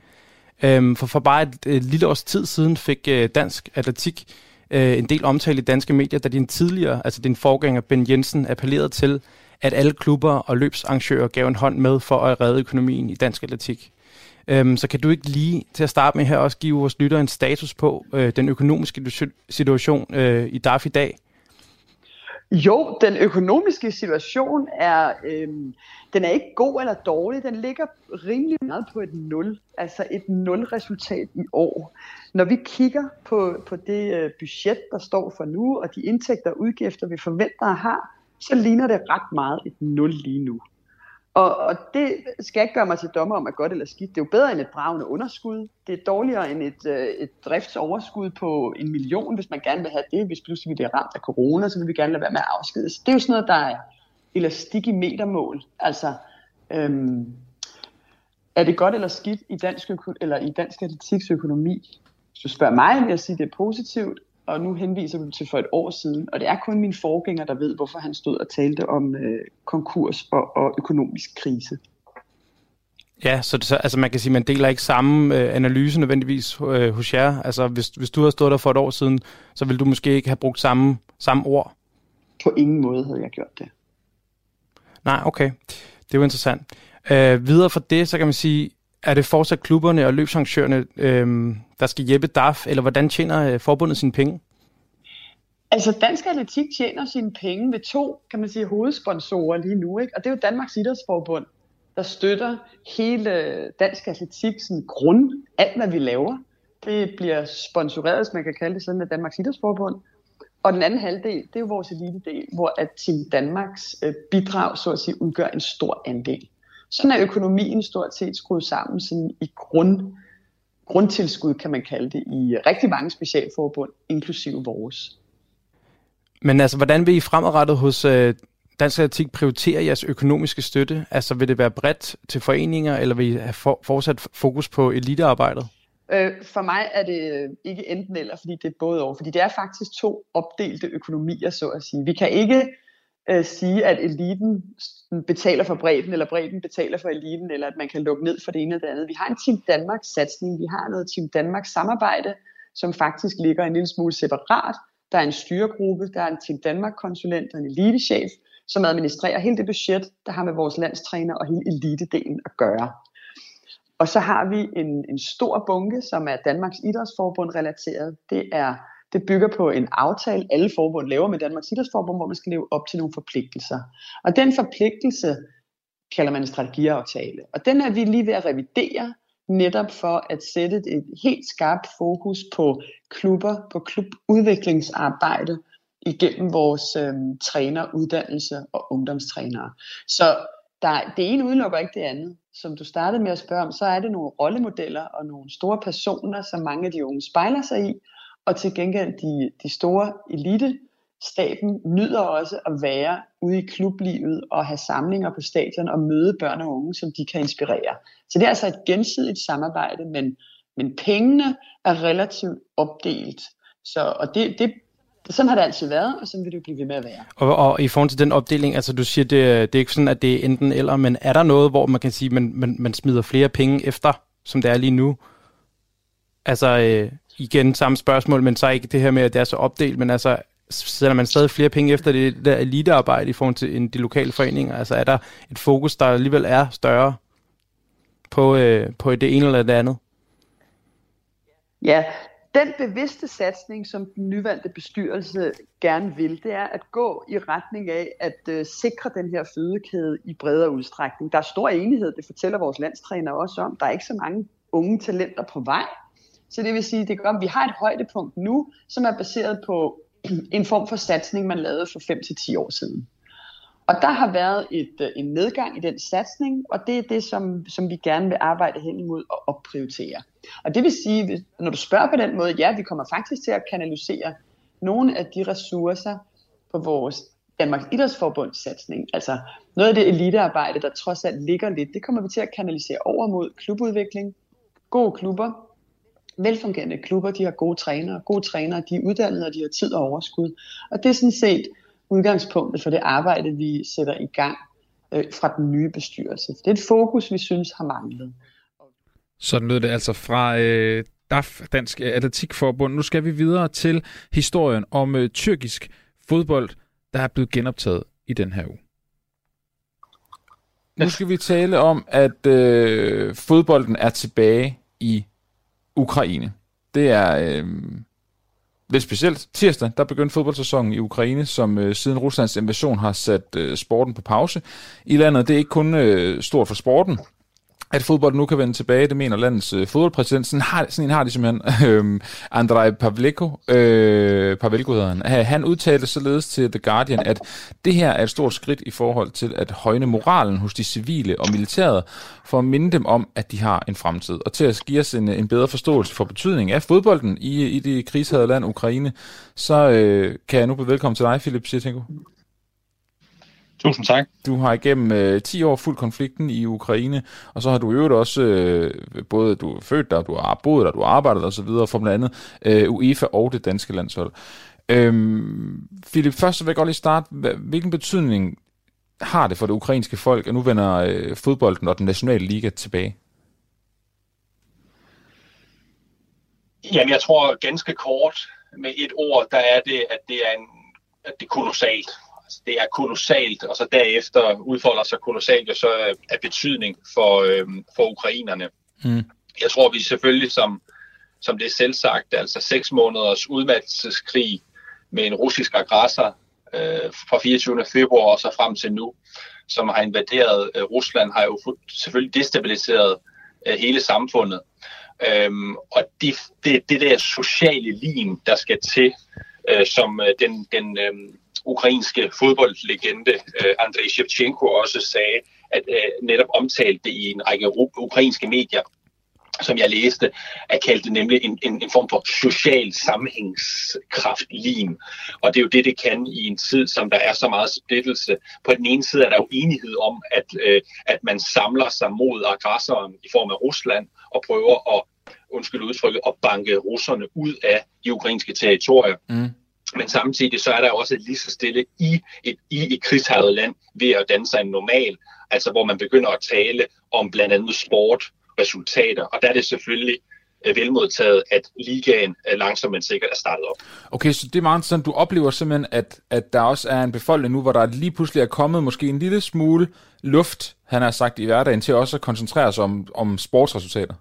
Øh, for for bare et, et lille års tid siden fik øh, dansk atletik øh, en del omtale i danske medier, da din tidligere, altså din forgænger Ben Jensen, appellerede til, at alle klubber og løbsarrangører gav en hånd med for at redde økonomien i dansk atletik. Øhm, så kan du ikke lige til at starte med her også give vores lytter en status på øh, den økonomiske situation øh, i DAF i dag? Jo, den økonomiske situation er, øhm, den er ikke god eller dårlig. Den ligger rimelig meget på et nul, altså et nul-resultat i år. Når vi kigger på, på det øh, budget, der står for nu, og de indtægter og udgifter, vi forventer at have, så ligner det ret meget et nul lige nu. Og, og det skal ikke gøre mig til dommer om, at godt eller skidt. Det er jo bedre end et bravende underskud. Det er dårligere end et, øh, et driftsoverskud på en million, hvis man gerne vil have det. Hvis pludselig vi bliver ramt af corona, så vil vi gerne lade være med at afskede. Så det er jo sådan noget, der er elastik i metermål. Altså, øhm, er det godt eller skidt i dansk, eller i dansk atletiks økonomi? Hvis du spørger mig, vil jeg sige, at det er positivt og nu henviser du til for et år siden, og det er kun min forgænger, der ved, hvorfor han stod og talte om øh, konkurs og, og økonomisk krise. Ja, så, det, så altså man kan sige, at man deler ikke samme øh, analyse nødvendigvis øh, hos jer. Altså hvis, hvis du havde stået der for et år siden, så ville du måske ikke have brugt samme, samme ord. På ingen måde havde jeg gjort det. Nej, okay. Det er jo interessant. Øh, videre fra det, så kan man sige, er det fortsat klubberne og løbsarrangørerne, øh, der skal hjælpe DAF, eller hvordan tjener øh, forbundet sine penge? Altså Dansk Atletik tjener sine penge ved to, kan man sige, hovedsponsorer lige nu, ikke? og det er jo Danmarks Idrætsforbund, der støtter hele Dansk Atletik, sådan grund, alt hvad vi laver. Det bliver sponsoreret, hvis man kan kalde det sådan, af Danmarks Idrætsforbund. Og den anden halvdel, det er jo vores elitedel, hvor at Team Danmarks øh, bidrag, så at sige, udgør en stor andel. Sådan er økonomien stort set skruet sammen sådan i grund, grundtilskud, kan man kalde det, i rigtig mange specialforbund, inklusive vores. Men altså, hvordan vil I fremadrettet hos øh, Dansk Atletik prioritere jeres økonomiske støtte? Altså, vil det være bredt til foreninger, eller vil I have for, fortsat fokus på elitearbejdet? Øh, for mig er det ikke enten eller, fordi det er både over. Fordi det er faktisk to opdelte økonomier, så at sige. Vi kan ikke øh, sige, at eliten betaler for bredden, eller bredden betaler for eliten, eller at man kan lukke ned for det ene eller det andet. Vi har en Team Danmark-satsning, vi har noget Team Danmark-samarbejde, som faktisk ligger en lille smule separat. Der er en styregruppe, der er en Team Danmark-konsulent og en elitechef, som administrerer hele det budget, der har med vores landstræner og hele elitedelen at gøre. Og så har vi en, en stor bunke, som er Danmarks Idrætsforbund relateret. Det er det bygger på en aftale, alle forbund laver med Danmarks Idrætsforbund, hvor man skal leve op til nogle forpligtelser. Og den forpligtelse kalder man en strategiaftale. Og den er vi lige ved at revidere, netop for at sætte et helt skarpt fokus på klubber, på klubudviklingsarbejde igennem vores øhm, træneruddannelse og ungdomstrænere. Så der, det ene udelukker ikke det andet. Som du startede med at spørge om, så er det nogle rollemodeller og nogle store personer, som mange af de unge spejler sig i, og til gengæld de, de store elite staben nyder også at være ude i klublivet og have samlinger på stadion og møde børn og unge, som de kan inspirere. Så det er altså et gensidigt samarbejde, men, men pengene er relativt opdelt. Så, og det, det, sådan har det altid været, og sådan vil det blive ved med at være. Og, og i forhold til den opdeling, altså du siger, det, det er ikke sådan, at det er enten eller, men er der noget, hvor man kan sige, at man, man, man smider flere penge efter, som det er lige nu? Altså, øh, igen samme spørgsmål, men så ikke det her med, at det er så opdelt, men altså, sætter man stadig flere penge efter det der elitearbejde i forhold til en, de lokale foreninger? Altså er der et fokus, der alligevel er større på, øh, på det ene eller det andet? Ja, den bevidste satsning, som den nyvalgte bestyrelse gerne vil, det er at gå i retning af at øh, sikre den her fødekæde i bredere udstrækning. Der er stor enighed, det fortæller vores landstræner også om. Der er ikke så mange unge talenter på vej. Så det vil sige, det gør, at vi har et højdepunkt nu, som er baseret på *clears throat* en form for satsning, man lavede for 5-10 år siden. Og der har været et, øh, en nedgang i den satsning, og det er det, som, som vi gerne vil arbejde hen imod og opprioritere. Og det vil sige, når du spørger på den måde, ja, vi kommer faktisk til at kanalisere nogle af de ressourcer på vores Danmarks Idrætsforbunds satsning. Altså noget af det elitearbejde, der trods alt ligger lidt, det kommer vi til at kanalisere over mod klubudvikling, gode klubber, velfungerende klubber, de har gode trænere. Gode trænere, de er uddannede, og de har tid og overskud. Og det er sådan set udgangspunktet for det arbejde, vi sætter i gang øh, fra den nye bestyrelse. Det er et fokus, vi synes har manglet. Sådan lød det altså fra øh, DAF, Dansk Atletikforbund. Nu skal vi videre til historien om øh, tyrkisk fodbold, der er blevet genoptaget i den her uge. Nu skal vi tale om, at øh, fodbolden er tilbage i Ukraine. Det er øh, lidt specielt. Tirsdag, der begyndte fodboldsæsonen i Ukraine, som øh, siden Ruslands invasion har sat øh, sporten på pause i landet. Det er ikke kun øh, stort for sporten, at fodbold nu kan vende tilbage, det mener landets øh, fodboldpræsident. Sådan, har, sådan en har de simpelthen. *laughs* Øh, Andrej Pavlenko, øh, Pavlenko hedder han. Han udtalte således til The Guardian, at det her er et stort skridt i forhold til at højne moralen hos de civile og militæret, for at minde dem om, at de har en fremtid. Og til at give os en, en bedre forståelse for betydningen af fodbolden i, i det krigshavede land Ukraine, så øh, kan jeg nu byde velkommen til dig, Philip Siertenko. Tusind tak. Du har igennem øh, 10 år fuldt konflikten i Ukraine, og så har du øvrigt også, øh, både du er født der, du har boet der, du har arbejdet der osv., for blandt andet øh, UEFA og det danske landshold. Øhm, Philip, først så vil jeg godt lige starte. Hvilken betydning har det for det ukrainske folk, at nu vender øh, fodbolden og den nationale liga tilbage? Jamen, jeg tror ganske kort med et ord, der er det, at det er, en, at det er kolossalt. Det er kolossalt, og så derefter udfolder sig kolossalt jo så af betydning for, øhm, for ukrainerne. Mm. Jeg tror, vi selvfølgelig, som, som det er selv sagt, altså seks måneders udmattelseskrig med en russisk aggressor øh, fra 24. februar og så frem til nu, som har invaderet øh, Rusland, har jo selvfølgelig destabiliseret øh, hele samfundet. Øhm, og det, det, det der sociale lim, der skal til, øh, som øh, den, den øh, ukrainske fodboldlegende øh, Andrei Shevchenko også sagde, at øh, netop omtalte det i en række ukrainske medier, som jeg læste, er kaldt det nemlig en, en, en form for social sammenhængskraft lim. Og det er jo det, det kan i en tid, som der er så meget splittelse. På den ene side er der jo enighed om, at, øh, at man samler sig mod aggressoren i form af Rusland og prøver at undskyld udtrykket, at banke russerne ud af de ukrainske territorier. Mm. Men samtidig så er der også lige så stille i et, i et krigshavet land ved at danne sig en normal, altså hvor man begynder at tale om blandt andet sport, resultater, og der er det selvfølgelig øh, velmodtaget, at ligaen øh, langsomt men sikkert er startet op. Okay, så det er meget sådan, Du oplever simpelthen, at, at der også er en befolkning nu, hvor der lige pludselig er kommet måske en lille smule luft, han har sagt i hverdagen, til også at koncentrere sig om, om sportsresultater.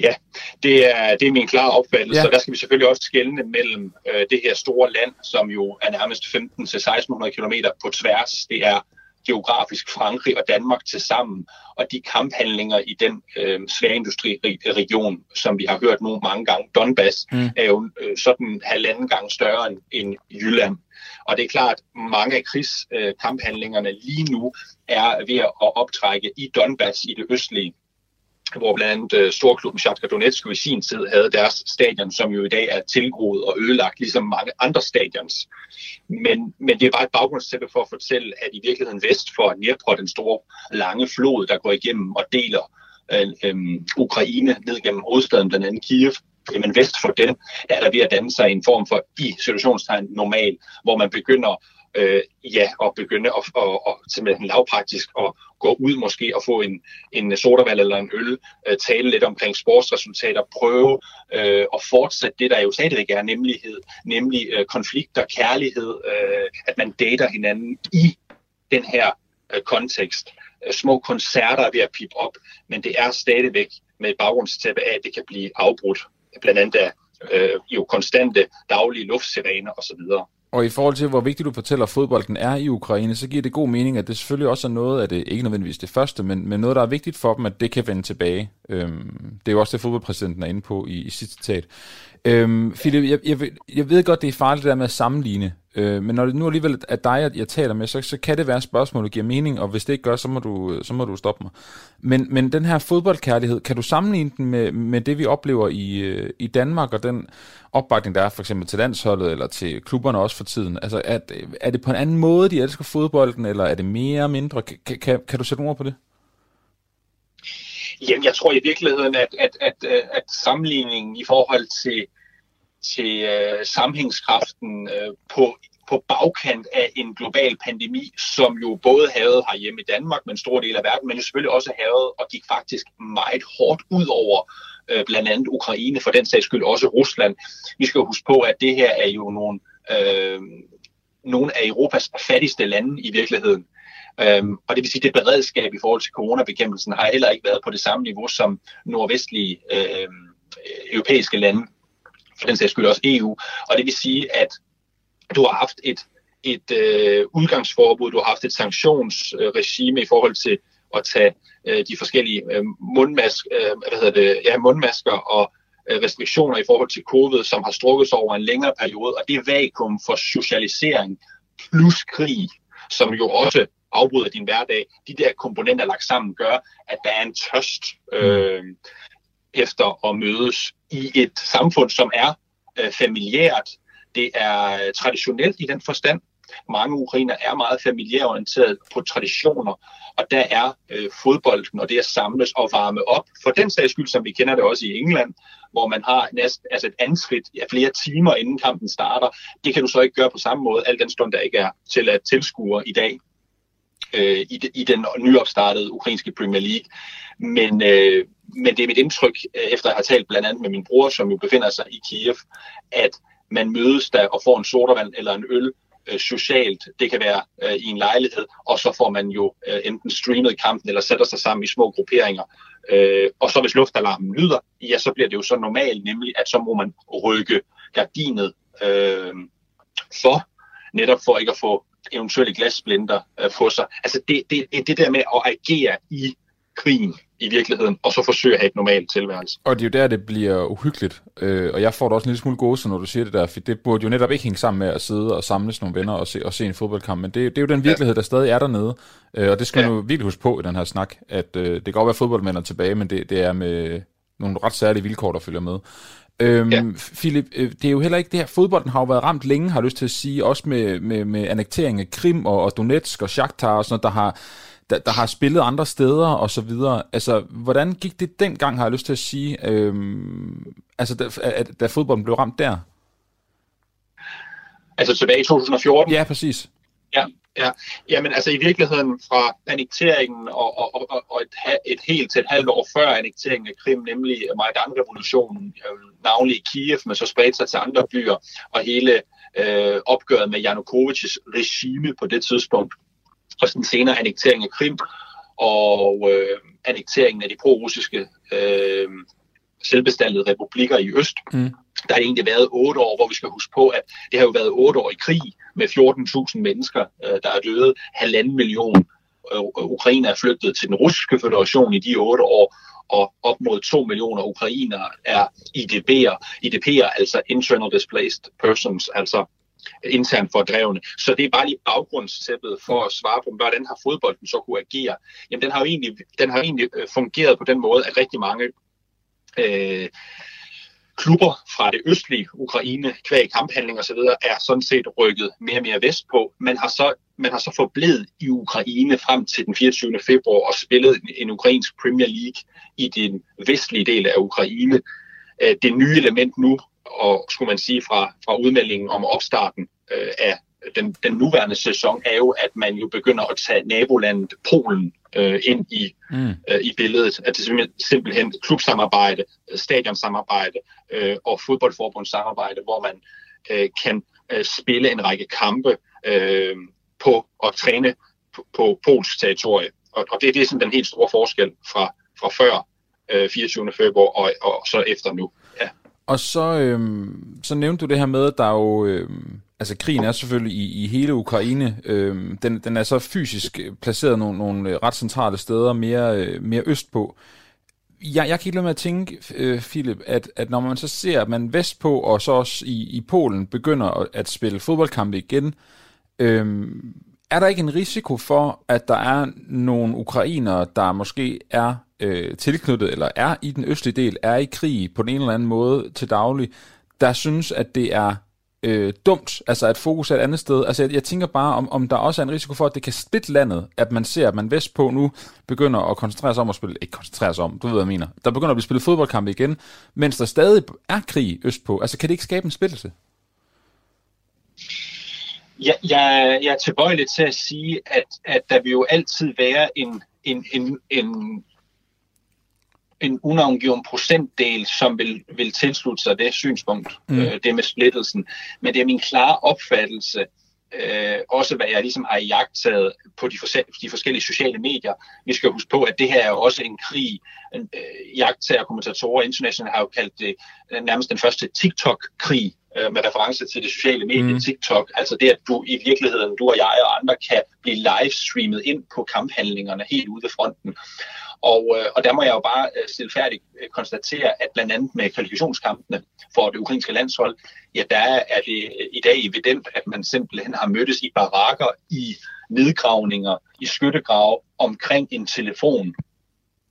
Ja, det er, det er min klare opfattelse, ja. så der skal vi selvfølgelig også skælne mellem øh, det her store land, som jo er nærmest 15-1600 km på tværs. Det er geografisk Frankrig og Danmark til sammen, og de kamphandlinger i den øh, sværindustriregion, som vi har hørt nu mange gange, Donbass, mm. er jo øh, sådan halvanden gang større end, end Jylland. Og det er klart, mange af krigskamphandlingerne øh, lige nu er ved at optrække i Donbass i det østlige hvor blandt andet øh, storklubben Shakhtar Donetsk i sin tid havde deres stadion, som jo i dag er tilgroet og ødelagt, ligesom mange andre stadions. Men, men det er bare et baggrundstæppe for at fortælle, at i virkeligheden vest for Dnipro, den store lange flod, der går igennem og deler øh, øh, Ukraine ned gennem hovedstaden, blandt andet Kiev, jamen vest for den, er der ved at danne sig en form for i situationstegn normal, hvor man begynder øh, ja, at begynde at, at, at, simpelthen lavpraktisk at gå ud måske og få en, en sodavand eller en øl, øh, tale lidt omkring sportsresultater, prøve øh, at fortsætte det, der jo stadigvæk er nemlighed, nemlig øh, konflikter, kærlighed, øh, at man dater hinanden i den her øh, kontekst. Øh, små koncerter er ved at pipe op, men det er stadigvæk med et baggrundstæppe af, at det kan blive afbrudt, blandt andet af øh, jo konstante daglige luftsirener osv. Og i forhold til, hvor vigtigt du fortæller, at fodbolden er i Ukraine, så giver det god mening, at det selvfølgelig også er noget af det, ikke nødvendigvis det første, men, men noget, der er vigtigt for dem, at det kan vende tilbage. Øhm, det er jo også det, fodboldpræsidenten er inde på i, i sit citat. Øhm, Philip, jeg, jeg, jeg ved godt, det er farligt det der med at sammenligne, øh, men når det nu alligevel er dig, jeg, jeg taler med, så, så kan det være et spørgsmål, der giver mening, og hvis det ikke gør, så må du, så må du stoppe mig. Men, men den her fodboldkærlighed, kan du sammenligne den med, med det, vi oplever i, øh, i Danmark, og den opbakning, der er for eksempel til landsholdet, eller til klubberne også for tiden? Altså, er, er det på en anden måde, de elsker fodbolden, eller er det mere mindre? Kan, kan, kan du sætte ord på det? Jamen, jeg tror i virkeligheden, at, at, at, øh, at sammenligningen i forhold til, til øh, sammenhængskraften øh, på, på bagkant af en global pandemi, som jo både havde hjemme i Danmark, men en stor del af verden, men jo selvfølgelig også havde og gik faktisk meget hårdt ud over øh, blandt andet Ukraine, for den sags skyld også Rusland. Vi skal huske på, at det her er jo nogle, øh, nogle af Europas fattigste lande i virkeligheden. Øhm, og det vil sige, at det beredskab i forhold til coronabekæmpelsen har heller ikke været på det samme niveau som nordvestlige øh, øh europæiske lande, for den sags skyld også EU. Og det vil sige, at du har haft et, et øh, udgangsforbud, du har haft et sanktionsregime i forhold til at tage øh, de forskellige øh, mundmask, øh, hvad hedder det, ja, mundmasker og øh, restriktioner i forhold til covid, som har strukket sig over en længere periode, og det vakuum for socialisering plus krig, som jo også afbryder din hverdag. De der komponenter lagt sammen gør, at der er en tørst øh, efter at mødes i et samfund, som er øh, familiært. Det er øh, traditionelt i den forstand. Mange ukrainer er meget familiærorienteret på traditioner, og der er øh, fodbolden og det at samles og varme op. For den sags skyld, som vi kender det også i England, hvor man har næsten altså et anskridt ja, flere timer inden kampen starter. Det kan du så ikke gøre på samme måde, al den stund der ikke er til at tilskuere i dag øh, i, de, i den nyopstartede ukrainske Premier League. Men, øh, men det er mit indtryk, øh, efter jeg har talt blandt andet med min bror, som jo befinder sig i Kiev, at man mødes der og får en sodavand eller en øl øh, socialt. Det kan være øh, i en lejlighed, og så får man jo øh, enten streamet kampen eller sætter sig sammen i små grupperinger. Øh, og så hvis luftalarmen lyder, ja, så bliver det jo så normalt, nemlig at så må man rykke gardinet øh, for, netop for ikke at få eventuelle glasblinder øh, på sig. Altså det, det, det, det der med at agere i krigen i virkeligheden, og så forsøge at have et normalt tilværelse. Og det er jo der, det bliver uhyggeligt. Øh, og jeg får da også en lille smule gåse, når du siger det der, for det burde jo netop ikke hænge sammen med at sidde og samles nogle venner og se, og se en fodboldkamp, men det, det er jo den virkelighed, ja. der stadig er dernede. Øh, og det skal ja. man jo virkelig huske på i den her snak, at øh, det kan godt være, at fodboldmænd er tilbage, men det, det er med nogle ret særlige vilkår, der følger med. Øhm, ja. Philip, øh, det er jo heller ikke det her, fodbolden har jo været ramt længe, har jeg lyst til at sige, også med, med, med annektering af Krim og, og Donetsk og Shakhtar og sådan noget, der har, der, der har spillet andre steder og så videre. Altså, hvordan gik det dengang, har jeg lyst til at sige, øhm, altså, da, da fodbolden blev ramt der? Altså tilbage i 2014? Ja, præcis. Ja, ja. Jamen altså i virkeligheden fra annekteringen og, og, og, og et, et helt til et halvt år før annekteringen af Krim, nemlig Majdan-revolutionen, øh, navnlig i Kiev, men så spredte sig til andre byer, og hele øh, opgøret med Janukovic's regime på det tidspunkt, og den senere annektering af Krim, og øh, annekteringen af de pro-russiske øh, selvbestandede republikker i øst. Mm. Der har egentlig været otte år, hvor vi skal huske på, at det har jo været otte år i krig med 14.000 mennesker, øh, der er døde, halvanden million øh, ukrainer er flygtet til den russiske federation i de otte år, og op mod 2 millioner ukrainere er IDP'er, IDP'er altså Internal Displaced Persons, altså internt fordrevne. Så det er bare lige baggrundstæppet for at svare på, hvordan har fodbolden så kunne agere. Jamen den har jo egentlig, den har egentlig øh, fungeret på den måde, at rigtig mange øh, klubber fra det østlige Ukraine, kvæg kamphandling osv., er sådan set rykket mere og mere vestpå. Man har så, man har så forblevet i Ukraine frem til den 24. februar og spillet en, en ukrainsk Premier League i den vestlige del af Ukraine. Øh, det nye element nu, og skulle man sige fra, fra udmeldingen om opstarten øh, af den, den nuværende sæson, er jo, at man jo begynder at tage nabolandet Polen øh, ind i, mm. øh, i billedet. At det er simpelthen klubsamarbejde, stadionsamarbejde øh, og fodboldforbundssamarbejde, hvor man øh, kan øh, spille en række kampe øh, på og træne på, på Pols territorie. Og, og det, det er sådan den helt store forskel fra, fra før øh, 24. februar og, og så efter nu. Og så, øhm, så nævnte du det her med, at der er jo... Øhm, altså krigen er selvfølgelig i, i hele Ukraine. Øhm, den, den er så fysisk placeret nogle, nogle øh, ret centrale steder mere, øh, mere østpå. Jeg, jeg kan ikke lade med at tænke, øh, Philip, at, at når man så ser, at man vestpå og så også i, i Polen begynder at spille fodboldkampe igen, øhm, er der ikke en risiko for, at der er nogle ukrainere, der måske er øh, tilknyttet eller er i den østlige del, er i krig på den ene eller anden måde til daglig, der synes, at det er øh, dumt, altså at fokus er et andet sted. Altså jeg, jeg tænker bare, om, om der også er en risiko for, at det kan splitte landet, at man ser, at man vestpå nu begynder at koncentrere sig om at spille, ikke koncentrere sig om, du ved, hvad jeg mener. Der begynder at blive spillet fodboldkampe igen, mens der stadig er krig østpå. Altså kan det ikke skabe en splittelse? Jeg, jeg, jeg er tilbøjelig til at sige, at, at der vil jo altid være en, en, en, en en unavngiven procentdel, som vil, vil tilslutte sig det synspunkt, mm. øh, det med splittelsen. Men det er min klare opfattelse, øh, også hvad jeg ligesom har jagtet på de, fors- de forskellige sociale medier. Vi skal huske på, at det her er jo også en krig. Øh, jagttager og kommentatorer internationalt har jo kaldt det øh, nærmest den første TikTok-krig, øh, med reference til det sociale medie mm. TikTok. Altså det, at du i virkeligheden, du og jeg og andre, kan blive livestreamet ind på kamphandlingerne helt ude ved fronten. Og, øh, og der må jeg jo bare øh, stilfærdigt øh, konstatere, at blandt andet med kvalifikationskampene for det ukrainske landshold, ja, der er det øh, i dag evident, at man simpelthen har mødtes i barakker, i nedgravninger, i skyttegrave omkring en telefon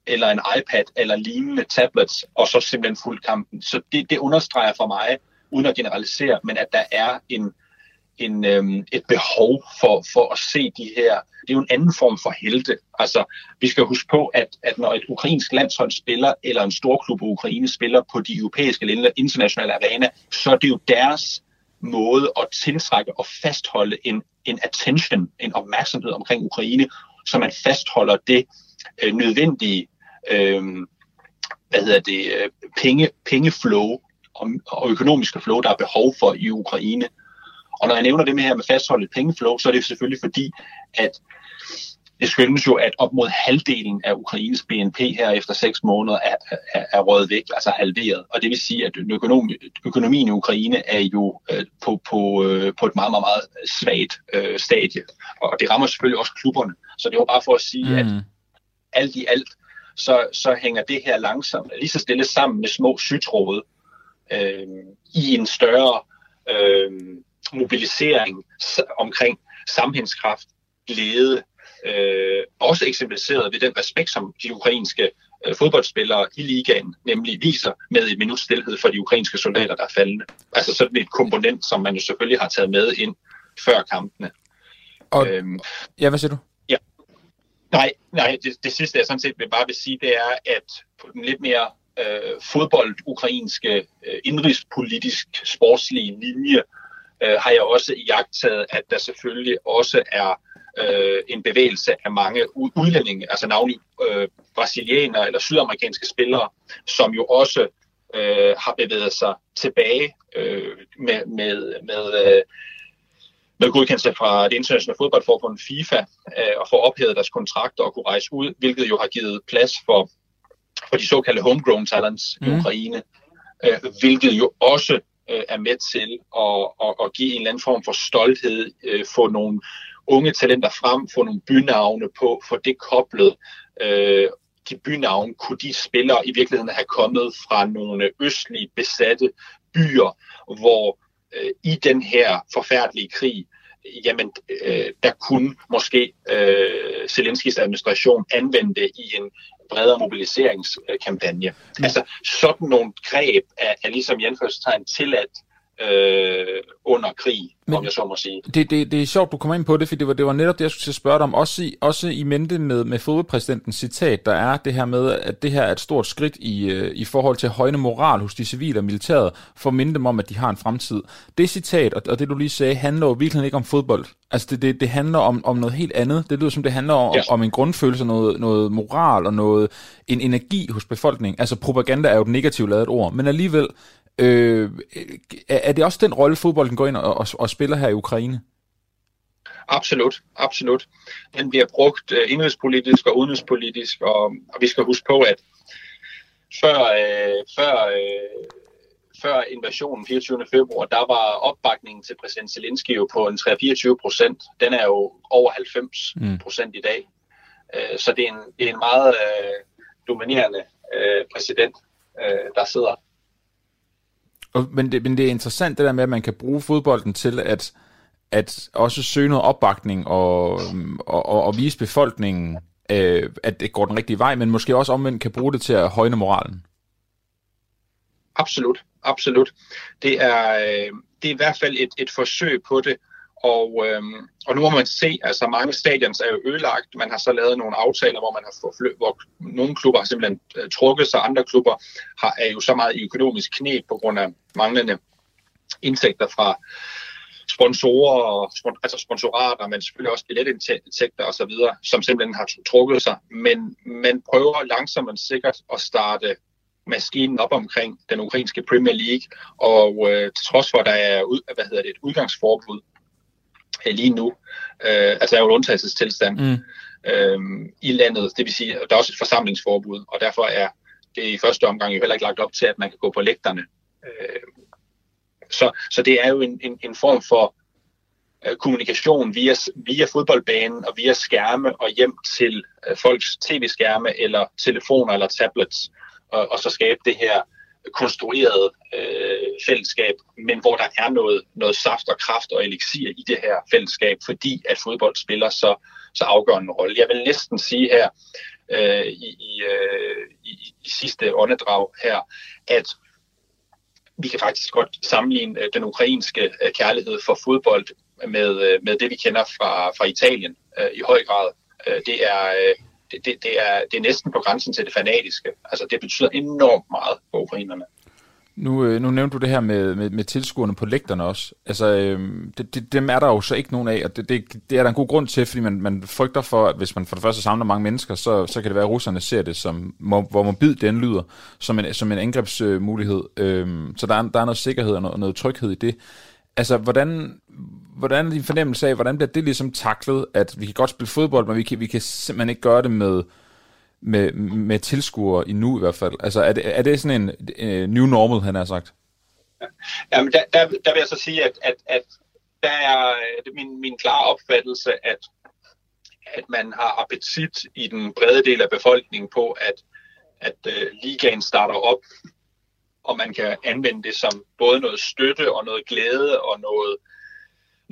eller en iPad eller lignende tablets, og så simpelthen fuldt kampen. Så det, det understreger for mig, uden at generalisere, men at der er en, en, øhm, et behov for, for at se de her. Det er jo en anden form for helte. Altså, vi skal huske på, at, at når et ukrainsk landshold spiller, eller en storklub i Ukraine spiller på de europæiske eller internationale arena, så er det jo deres måde at tiltrække og fastholde en, en attention, en opmærksomhed omkring Ukraine, så man fastholder det øh, nødvendige øh, hvad hedder det, øh, penge, pengeflow og, og økonomiske flow, der er behov for i Ukraine. Og når jeg nævner det med her med fastholdet pengeflow, så er det selvfølgelig fordi, at det skyldes jo, at op mod halvdelen af Ukraines BNP her efter seks måneder er, er, er røget væk, altså halveret. Og det vil sige, at økonomi, økonomien i Ukraine er jo øh, på, på, øh, på et meget, meget, meget svagt øh, stadie. Og det rammer selvfølgelig også klubberne. Så det var bare for at sige, mm. at alt i alt, så, så hænger det her langsomt lige så stille sammen med små sytråde øh, i en større øh, mobilisering omkring sammenhængskraft, glæde, øh, også eksemplificeret ved den respekt, som de ukrainske øh, fodboldspillere i ligaen nemlig viser med et minut stillhed for de ukrainske soldater, der er faldende. Altså sådan et komponent, som man jo selvfølgelig har taget med ind før kampene. Og, øhm, ja, hvad siger du? Nej, nej det, det sidste jeg sådan set vil bare vil sige, det er, at på den lidt mere øh, fodbold-ukrainske øh, indrigspolitisk sportslige linje, øh, har jeg også iagtaget, at der selvfølgelig også er øh, en bevægelse af mange udlændinge, altså navnlig øh, brasilianere eller sydamerikanske spillere, som jo også øh, har bevæget sig tilbage øh, med, med, med, øh, med godkendelse fra det internationale fodboldforbund FIFA øh, og få ophævet deres kontrakter og kunne rejse ud, hvilket jo har givet plads for, for de såkaldte homegrown talents mm. i Ukraine, øh, hvilket jo også øh, er med til at, at, at give en eller anden form for stolthed, øh, få nogle unge talenter frem, få nogle bynavne på, få det koblet. Øh, de bynavne kunne de spillere i virkeligheden have kommet fra nogle østlige besatte byer, hvor øh, i den her forfærdelige krig, jamen øh, der kunne måske øh, Zelenskis administration anvende det i en bredere mobiliseringskampagne. Mm. Altså sådan nogle greb er, er ligesom i anførselstegn tilladt øh, under krig, Men om jeg så må sige. Det, det, det er sjovt, du kommer ind på det, for det var, det var netop det, jeg skulle spørge dig om. Også i, også i mente med, med fodboldpræsidentens citat, der er det her med, at det her er et stort skridt i, øh, i forhold til højne moral hos de civile og militæret, for at minde dem om, at de har en fremtid. Det citat, og, og det du lige sagde, handler jo virkelig ikke om fodbold. Altså det, det, det handler om, om noget helt andet. Det lyder som, det handler om, ja. om en grundfølelse, noget, noget moral og noget, en energi hos befolkningen. Altså propaganda er jo et negativt lavet ord, men alligevel Øh, er det også den rolle, fodbolden går ind og, og, og spiller her i Ukraine? Absolut, absolut. Den bliver brugt uh, indrigspolitisk og udenrigspolitisk, og, og vi skal huske på, at før, uh, før, uh, før invasionen 24. februar, der var opbakningen til præsident Zelensky jo på en 3-24 procent. Den er jo over 90 procent mm. i dag. Uh, så det er en, det er en meget uh, dominerende uh, præsident, uh, der sidder. Og, men, det, men det er interessant det der med, at man kan bruge fodbolden til at, at også søge noget opbakning og, og, og, og vise befolkningen, øh, at det går den rigtige vej, men måske også omvendt kan bruge det til at højne moralen. Absolut, absolut. Det er, øh, det er i hvert fald et, et forsøg på det, og, øhm, og nu må man se, altså mange stadions er jo ødelagt. Man har så lavet nogle aftaler, hvor man har fået hvor nogle klubber har simpelthen øh, trukket sig, andre klubber har, er jo så meget i økonomisk knæ på grund af manglende indtægter fra sponsorer, og, altså sponsorater, men selvfølgelig også billetindtægter osv., som simpelthen har trukket sig. Men man prøver langsomt og sikkert at starte maskinen op omkring den ukrainske Premier League, og øh, til trods for, at der er ud, hvad hedder det, et udgangsforbud lige nu. Øh, altså er jo en undtagelsestilstand mm. øh, i landet. Det vil sige, at der er også et forsamlingsforbud, og derfor er det i første omgang jo heller ikke lagt op til, at man kan gå på lægterne. Øh, så, så det er jo en, en, en form for øh, kommunikation via, via fodboldbanen og via skærme og hjem til øh, folks tv-skærme eller telefoner eller tablets, og, og så skabe det her konstrueret øh, fællesskab, men hvor der er noget, noget saft og kraft og elixir i det her fællesskab, fordi at fodbold spiller så, så afgørende en rolle. Jeg vil næsten sige her øh, i, i, øh, i, i sidste åndedrag her, at vi kan faktisk godt sammenligne øh, den ukrainske øh, kærlighed for fodbold med, øh, med det, vi kender fra, fra Italien øh, i høj grad. Det er... Det, det, det, er, det er næsten på grænsen til det fanatiske. Altså, det betyder enormt meget for ukrainerne. Nu, øh, nu nævnte du det her med, med, med tilskuerne på lægterne også. Altså, øh, det, det, dem er der jo så ikke nogen af, og det, det, det er der en god grund til, fordi man, man frygter for, at hvis man for det første samler mange mennesker, så, så kan det være, at russerne ser det som, hvor mobil den lyder, som en, som en angrebsmulighed. Øh, så der er, der er noget sikkerhed og noget, noget tryghed i det. Altså, hvordan, hvordan er din fornemmelse af, hvordan bliver det ligesom taklet, at vi kan godt spille fodbold, men vi kan, vi kan simpelthen ikke gøre det med, med, med tilskuere i nu i hvert fald? Altså, er det, er det sådan en uh, new normal, han har sagt? Jamen, der, der, der vil jeg så sige, at, at, at der er min, min klare opfattelse, at, at man har appetit i den brede del af befolkningen på, at, at uh, ligaen starter op og man kan anvende det som både noget støtte og noget glæde og noget,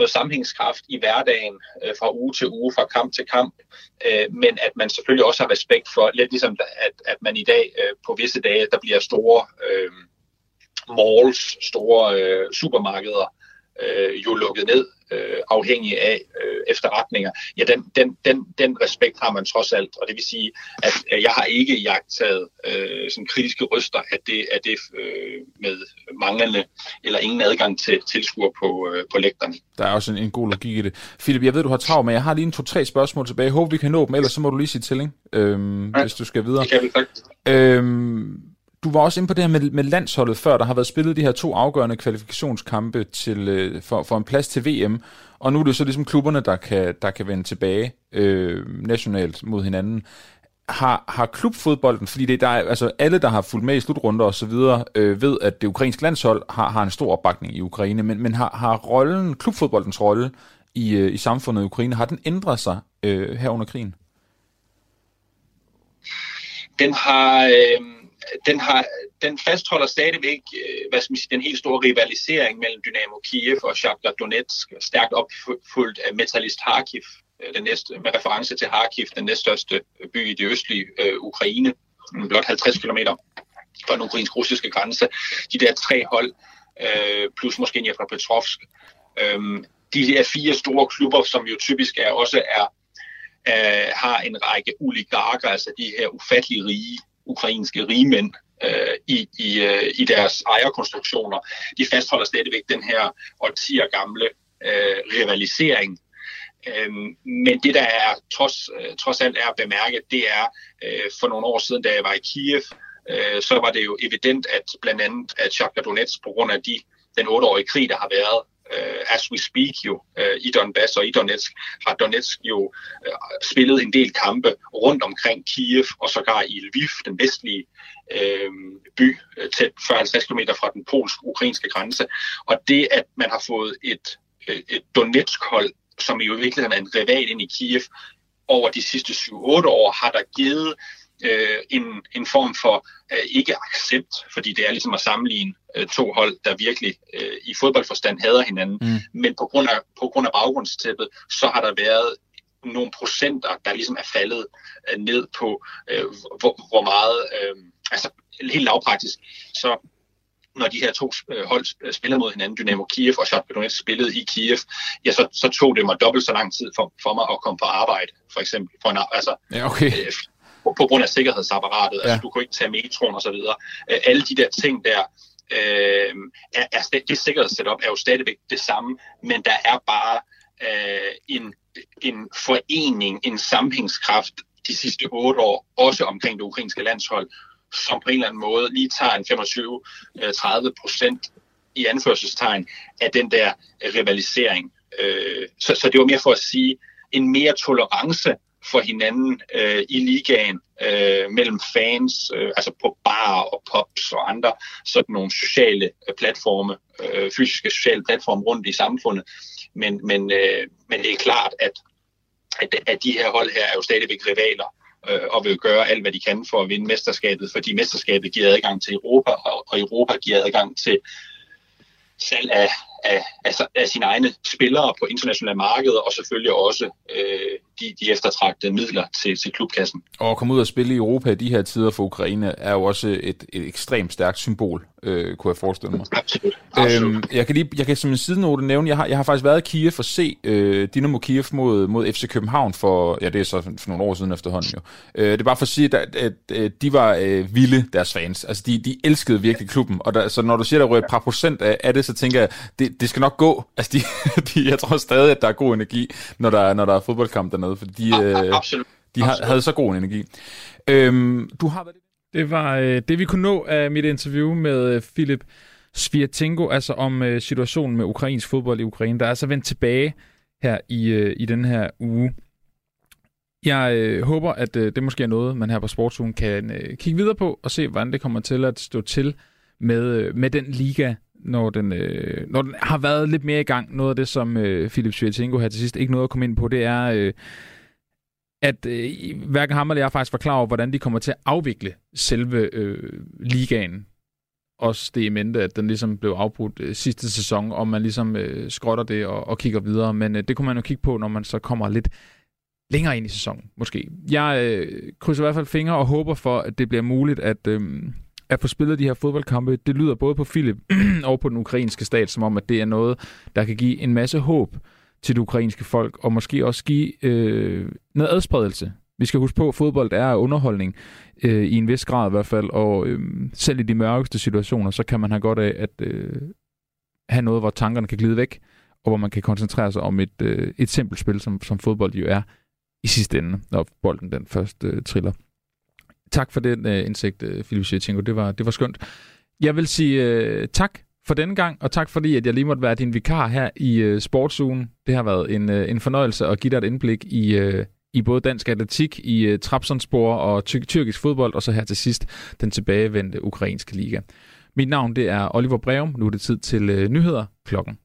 noget sammenhængskraft i hverdagen øh, fra uge til uge, fra kamp til kamp, øh, men at man selvfølgelig også har respekt for, lidt ligesom at, at man i dag øh, på visse dage, der bliver store øh, malls, store øh, supermarkeder øh, jo lukket ned, øh, afhængig af øh, efterretninger, ja, den, den, den, den respekt har man trods alt. Og det vil sige, at øh, jeg har ikke jagtet øh, sådan kritiske røster, at det er det øh, med manglende eller ingen adgang til tilskuer på, øh, på lægterne. Der er også en, en god logik i det. Philip, jeg ved, du har travlt, men jeg har lige en to-tre spørgsmål tilbage. Jeg håber, vi kan nå dem, ellers så må du lige sige til, ikke? Øhm, ja, hvis du skal videre. Det kan vi faktisk. Øhm, du var også inde på det her med, med landsholdet før. Der har været spillet de her to afgørende kvalifikationskampe til, øh, for, for en plads til VM. Og nu er det så ligesom klubberne, der kan, der kan vende tilbage øh, nationalt mod hinanden. Har, har klubfodbolden, fordi det der er, altså alle, der har fulgt med i slutrunder og så videre, øh, ved, at det ukrainske landshold har, har en stor opbakning i Ukraine, men, men har, har rollen, klubfodboldens rolle i, øh, i samfundet i Ukraine, har den ændret sig øh, her under krigen? Den har... Øh den, har, den fastholder stadigvæk øh, hvad skal man sige, den helt store rivalisering mellem Dynamo Kiev og Shakhtar Donetsk, stærkt opfuldt af Metalist Kharkiv, øh, den næste, med reference til Kharkiv, den næststørste øh, by i det østlige øh, Ukraine, mm, blot 50 km fra den ukrainsk-russiske grænse. De der tre hold, øh, plus måske fra Petrovsk, øh, de der fire store klubber, som jo typisk er, også er, øh, har en række oligarker, altså de her ufattelig rige ukrainske rigmænd øh, i, i, øh, i deres ejerkonstruktioner, de fastholder stadigvæk den her årtier gamle øh, rivalisering. Øh, men det, der er trods, øh, trods alt er at bemærke, det er øh, for nogle år siden, da jeg var i Kiev, øh, så var det jo evident, at blandt andet at Shakhtar Donetsk, på grund af de, den otteårige krig, der har været, uh, as we speak jo uh, i Donbass og i Donetsk, har Donetsk jo uh, spillet en del kampe rundt omkring Kiev og sågar i Lviv, den vestlige uh, by, tæt 40-50 km fra den polsk-ukrainske grænse. Og det, at man har fået et, et Donetsk-hold, som i virkeligheden er en rival ind i Kiev, over de sidste 7-8 år, har der givet øh, en, en form for øh, ikke accept, fordi det er ligesom at sammenligne øh, to hold, der virkelig øh, i fodboldforstand hader hinanden. Mm. Men på grund, af, på grund af baggrundstæppet, så har der været nogle procenter, der ligesom er faldet øh, ned på, øh, hvor, hvor meget, øh, altså helt lavpraktisk, så når de her to øh, hold spillede mod hinanden, Dynamo Kiev og Shakhtar Donetsk spillede i Kiev, ja, så, så tog det mig dobbelt så lang tid for, for mig at komme på arbejde, for eksempel. For en, altså, ja, okay. øh, på, på grund af sikkerhedsapparatet. Ja. Altså, du kunne ikke tage metroen og så videre. Øh, alle de der ting der, øh, er, er, det sikkerhedssetup er jo stadigvæk det samme, men der er bare øh, en, en forening, en sammenhængskraft de sidste otte år, også omkring det ukrainske landshold, som på en eller anden måde lige tager en 25-30 øh, procent i anførselstegn af den der rivalisering. Øh, så, så det var mere for at sige, en mere tolerance for hinanden øh, i ligaen øh, mellem fans, øh, altså på bar og pubs og andre sådan nogle sociale øh, platforme, øh, fysiske sociale platforme rundt i samfundet. Men, men, øh, men det er klart, at, at, at de her hold her er jo stadigvæk rivaler øh, og vil gøre alt, hvad de kan for at vinde mesterskabet, fordi mesterskabet giver adgang til Europa, og, og Europa giver adgang til salg af, af, af, af sine egne spillere på internationale markeder, og selvfølgelig også øh, de, de eftertragtede midler til, til klubkassen. Og at komme ud og spille i Europa i de her tider for Ukraine er jo også et, et ekstremt stærkt symbol, øh, kunne jeg forestille mig. Absolut. Absolut. Øhm, jeg kan lige, jeg kan som en sidenote nævne, jeg har, jeg har faktisk været i Kiev for at se øh, Dynamo Kiev mod, mod FC København for, ja det er så for nogle år siden efterhånden jo. Øh, det er bare for at sige, at, at, at de var øh, vilde, deres fans. Altså de, de elskede virkelig klubben, og der, så når du siger, der rører et par procent af, af det, så tænker jeg, det, det skal nok gå. Altså de, *laughs* de, jeg tror stadig, at der er god energi, når der, når der er fodboldkamp dernede, fordi de, øh, Absolut. de har, havde så god energi. Øhm, du har været det var øh, det, vi kunne nå af mit interview med øh, Philip Svirtenko, altså om øh, situationen med ukrainsk fodbold i Ukraine, der er altså vendt tilbage her i, øh, i den her uge. Jeg øh, håber, at øh, det måske er noget, man her på Sportsugen kan øh, kigge videre på og se, hvordan det kommer til at stå til med, øh, med den liga, når den, øh, når den har været lidt mere i gang. Noget af det, som øh, Philip Svirtenko her til sidst ikke noget at komme ind på, det er... Øh, at øh, hverken ham eller jeg faktisk var klar over, hvordan de kommer til at afvikle selve øh, ligaen. Også det i mente, at den ligesom blev afbrudt øh, sidste sæson, og man ligesom øh, skrotter det og, og kigger videre. Men øh, det kunne man jo kigge på, når man så kommer lidt længere ind i sæsonen, måske. Jeg øh, krydser i hvert fald fingre og håber for, at det bliver muligt, at, øh, at få spillet de her fodboldkampe, det lyder både på Philip *clears throat* og på den ukrainske stat, som om, at det er noget, der kan give en masse håb til det ukrainske folk, og måske også give øh, noget adspredelse. Vi skal huske på, at fodbold er underholdning, øh, i en vis grad i hvert fald, og øh, selv i de mørkeste situationer, så kan man have godt af at øh, have noget, hvor tankerne kan glide væk, og hvor man kan koncentrere sig om et, øh, et simpelt spil, som, som fodbold jo er i sidste ende, når bolden den først øh, triller. Tak for den øh, indsigt, øh, Philip Sjætjenko. Det var, det var skønt. Jeg vil sige øh, tak for denne gang, og tak fordi, at jeg lige måtte være din vikar her i øh, Sportsugen. Det har været en, øh, en fornøjelse at give dig et indblik i, øh, i både dansk atletik, i øh, Trabzonspor og ty- tyrkisk fodbold, og så her til sidst den tilbagevendte ukrainske liga. Mit navn det er Oliver Breum. Nu er det tid til øh, nyheder klokken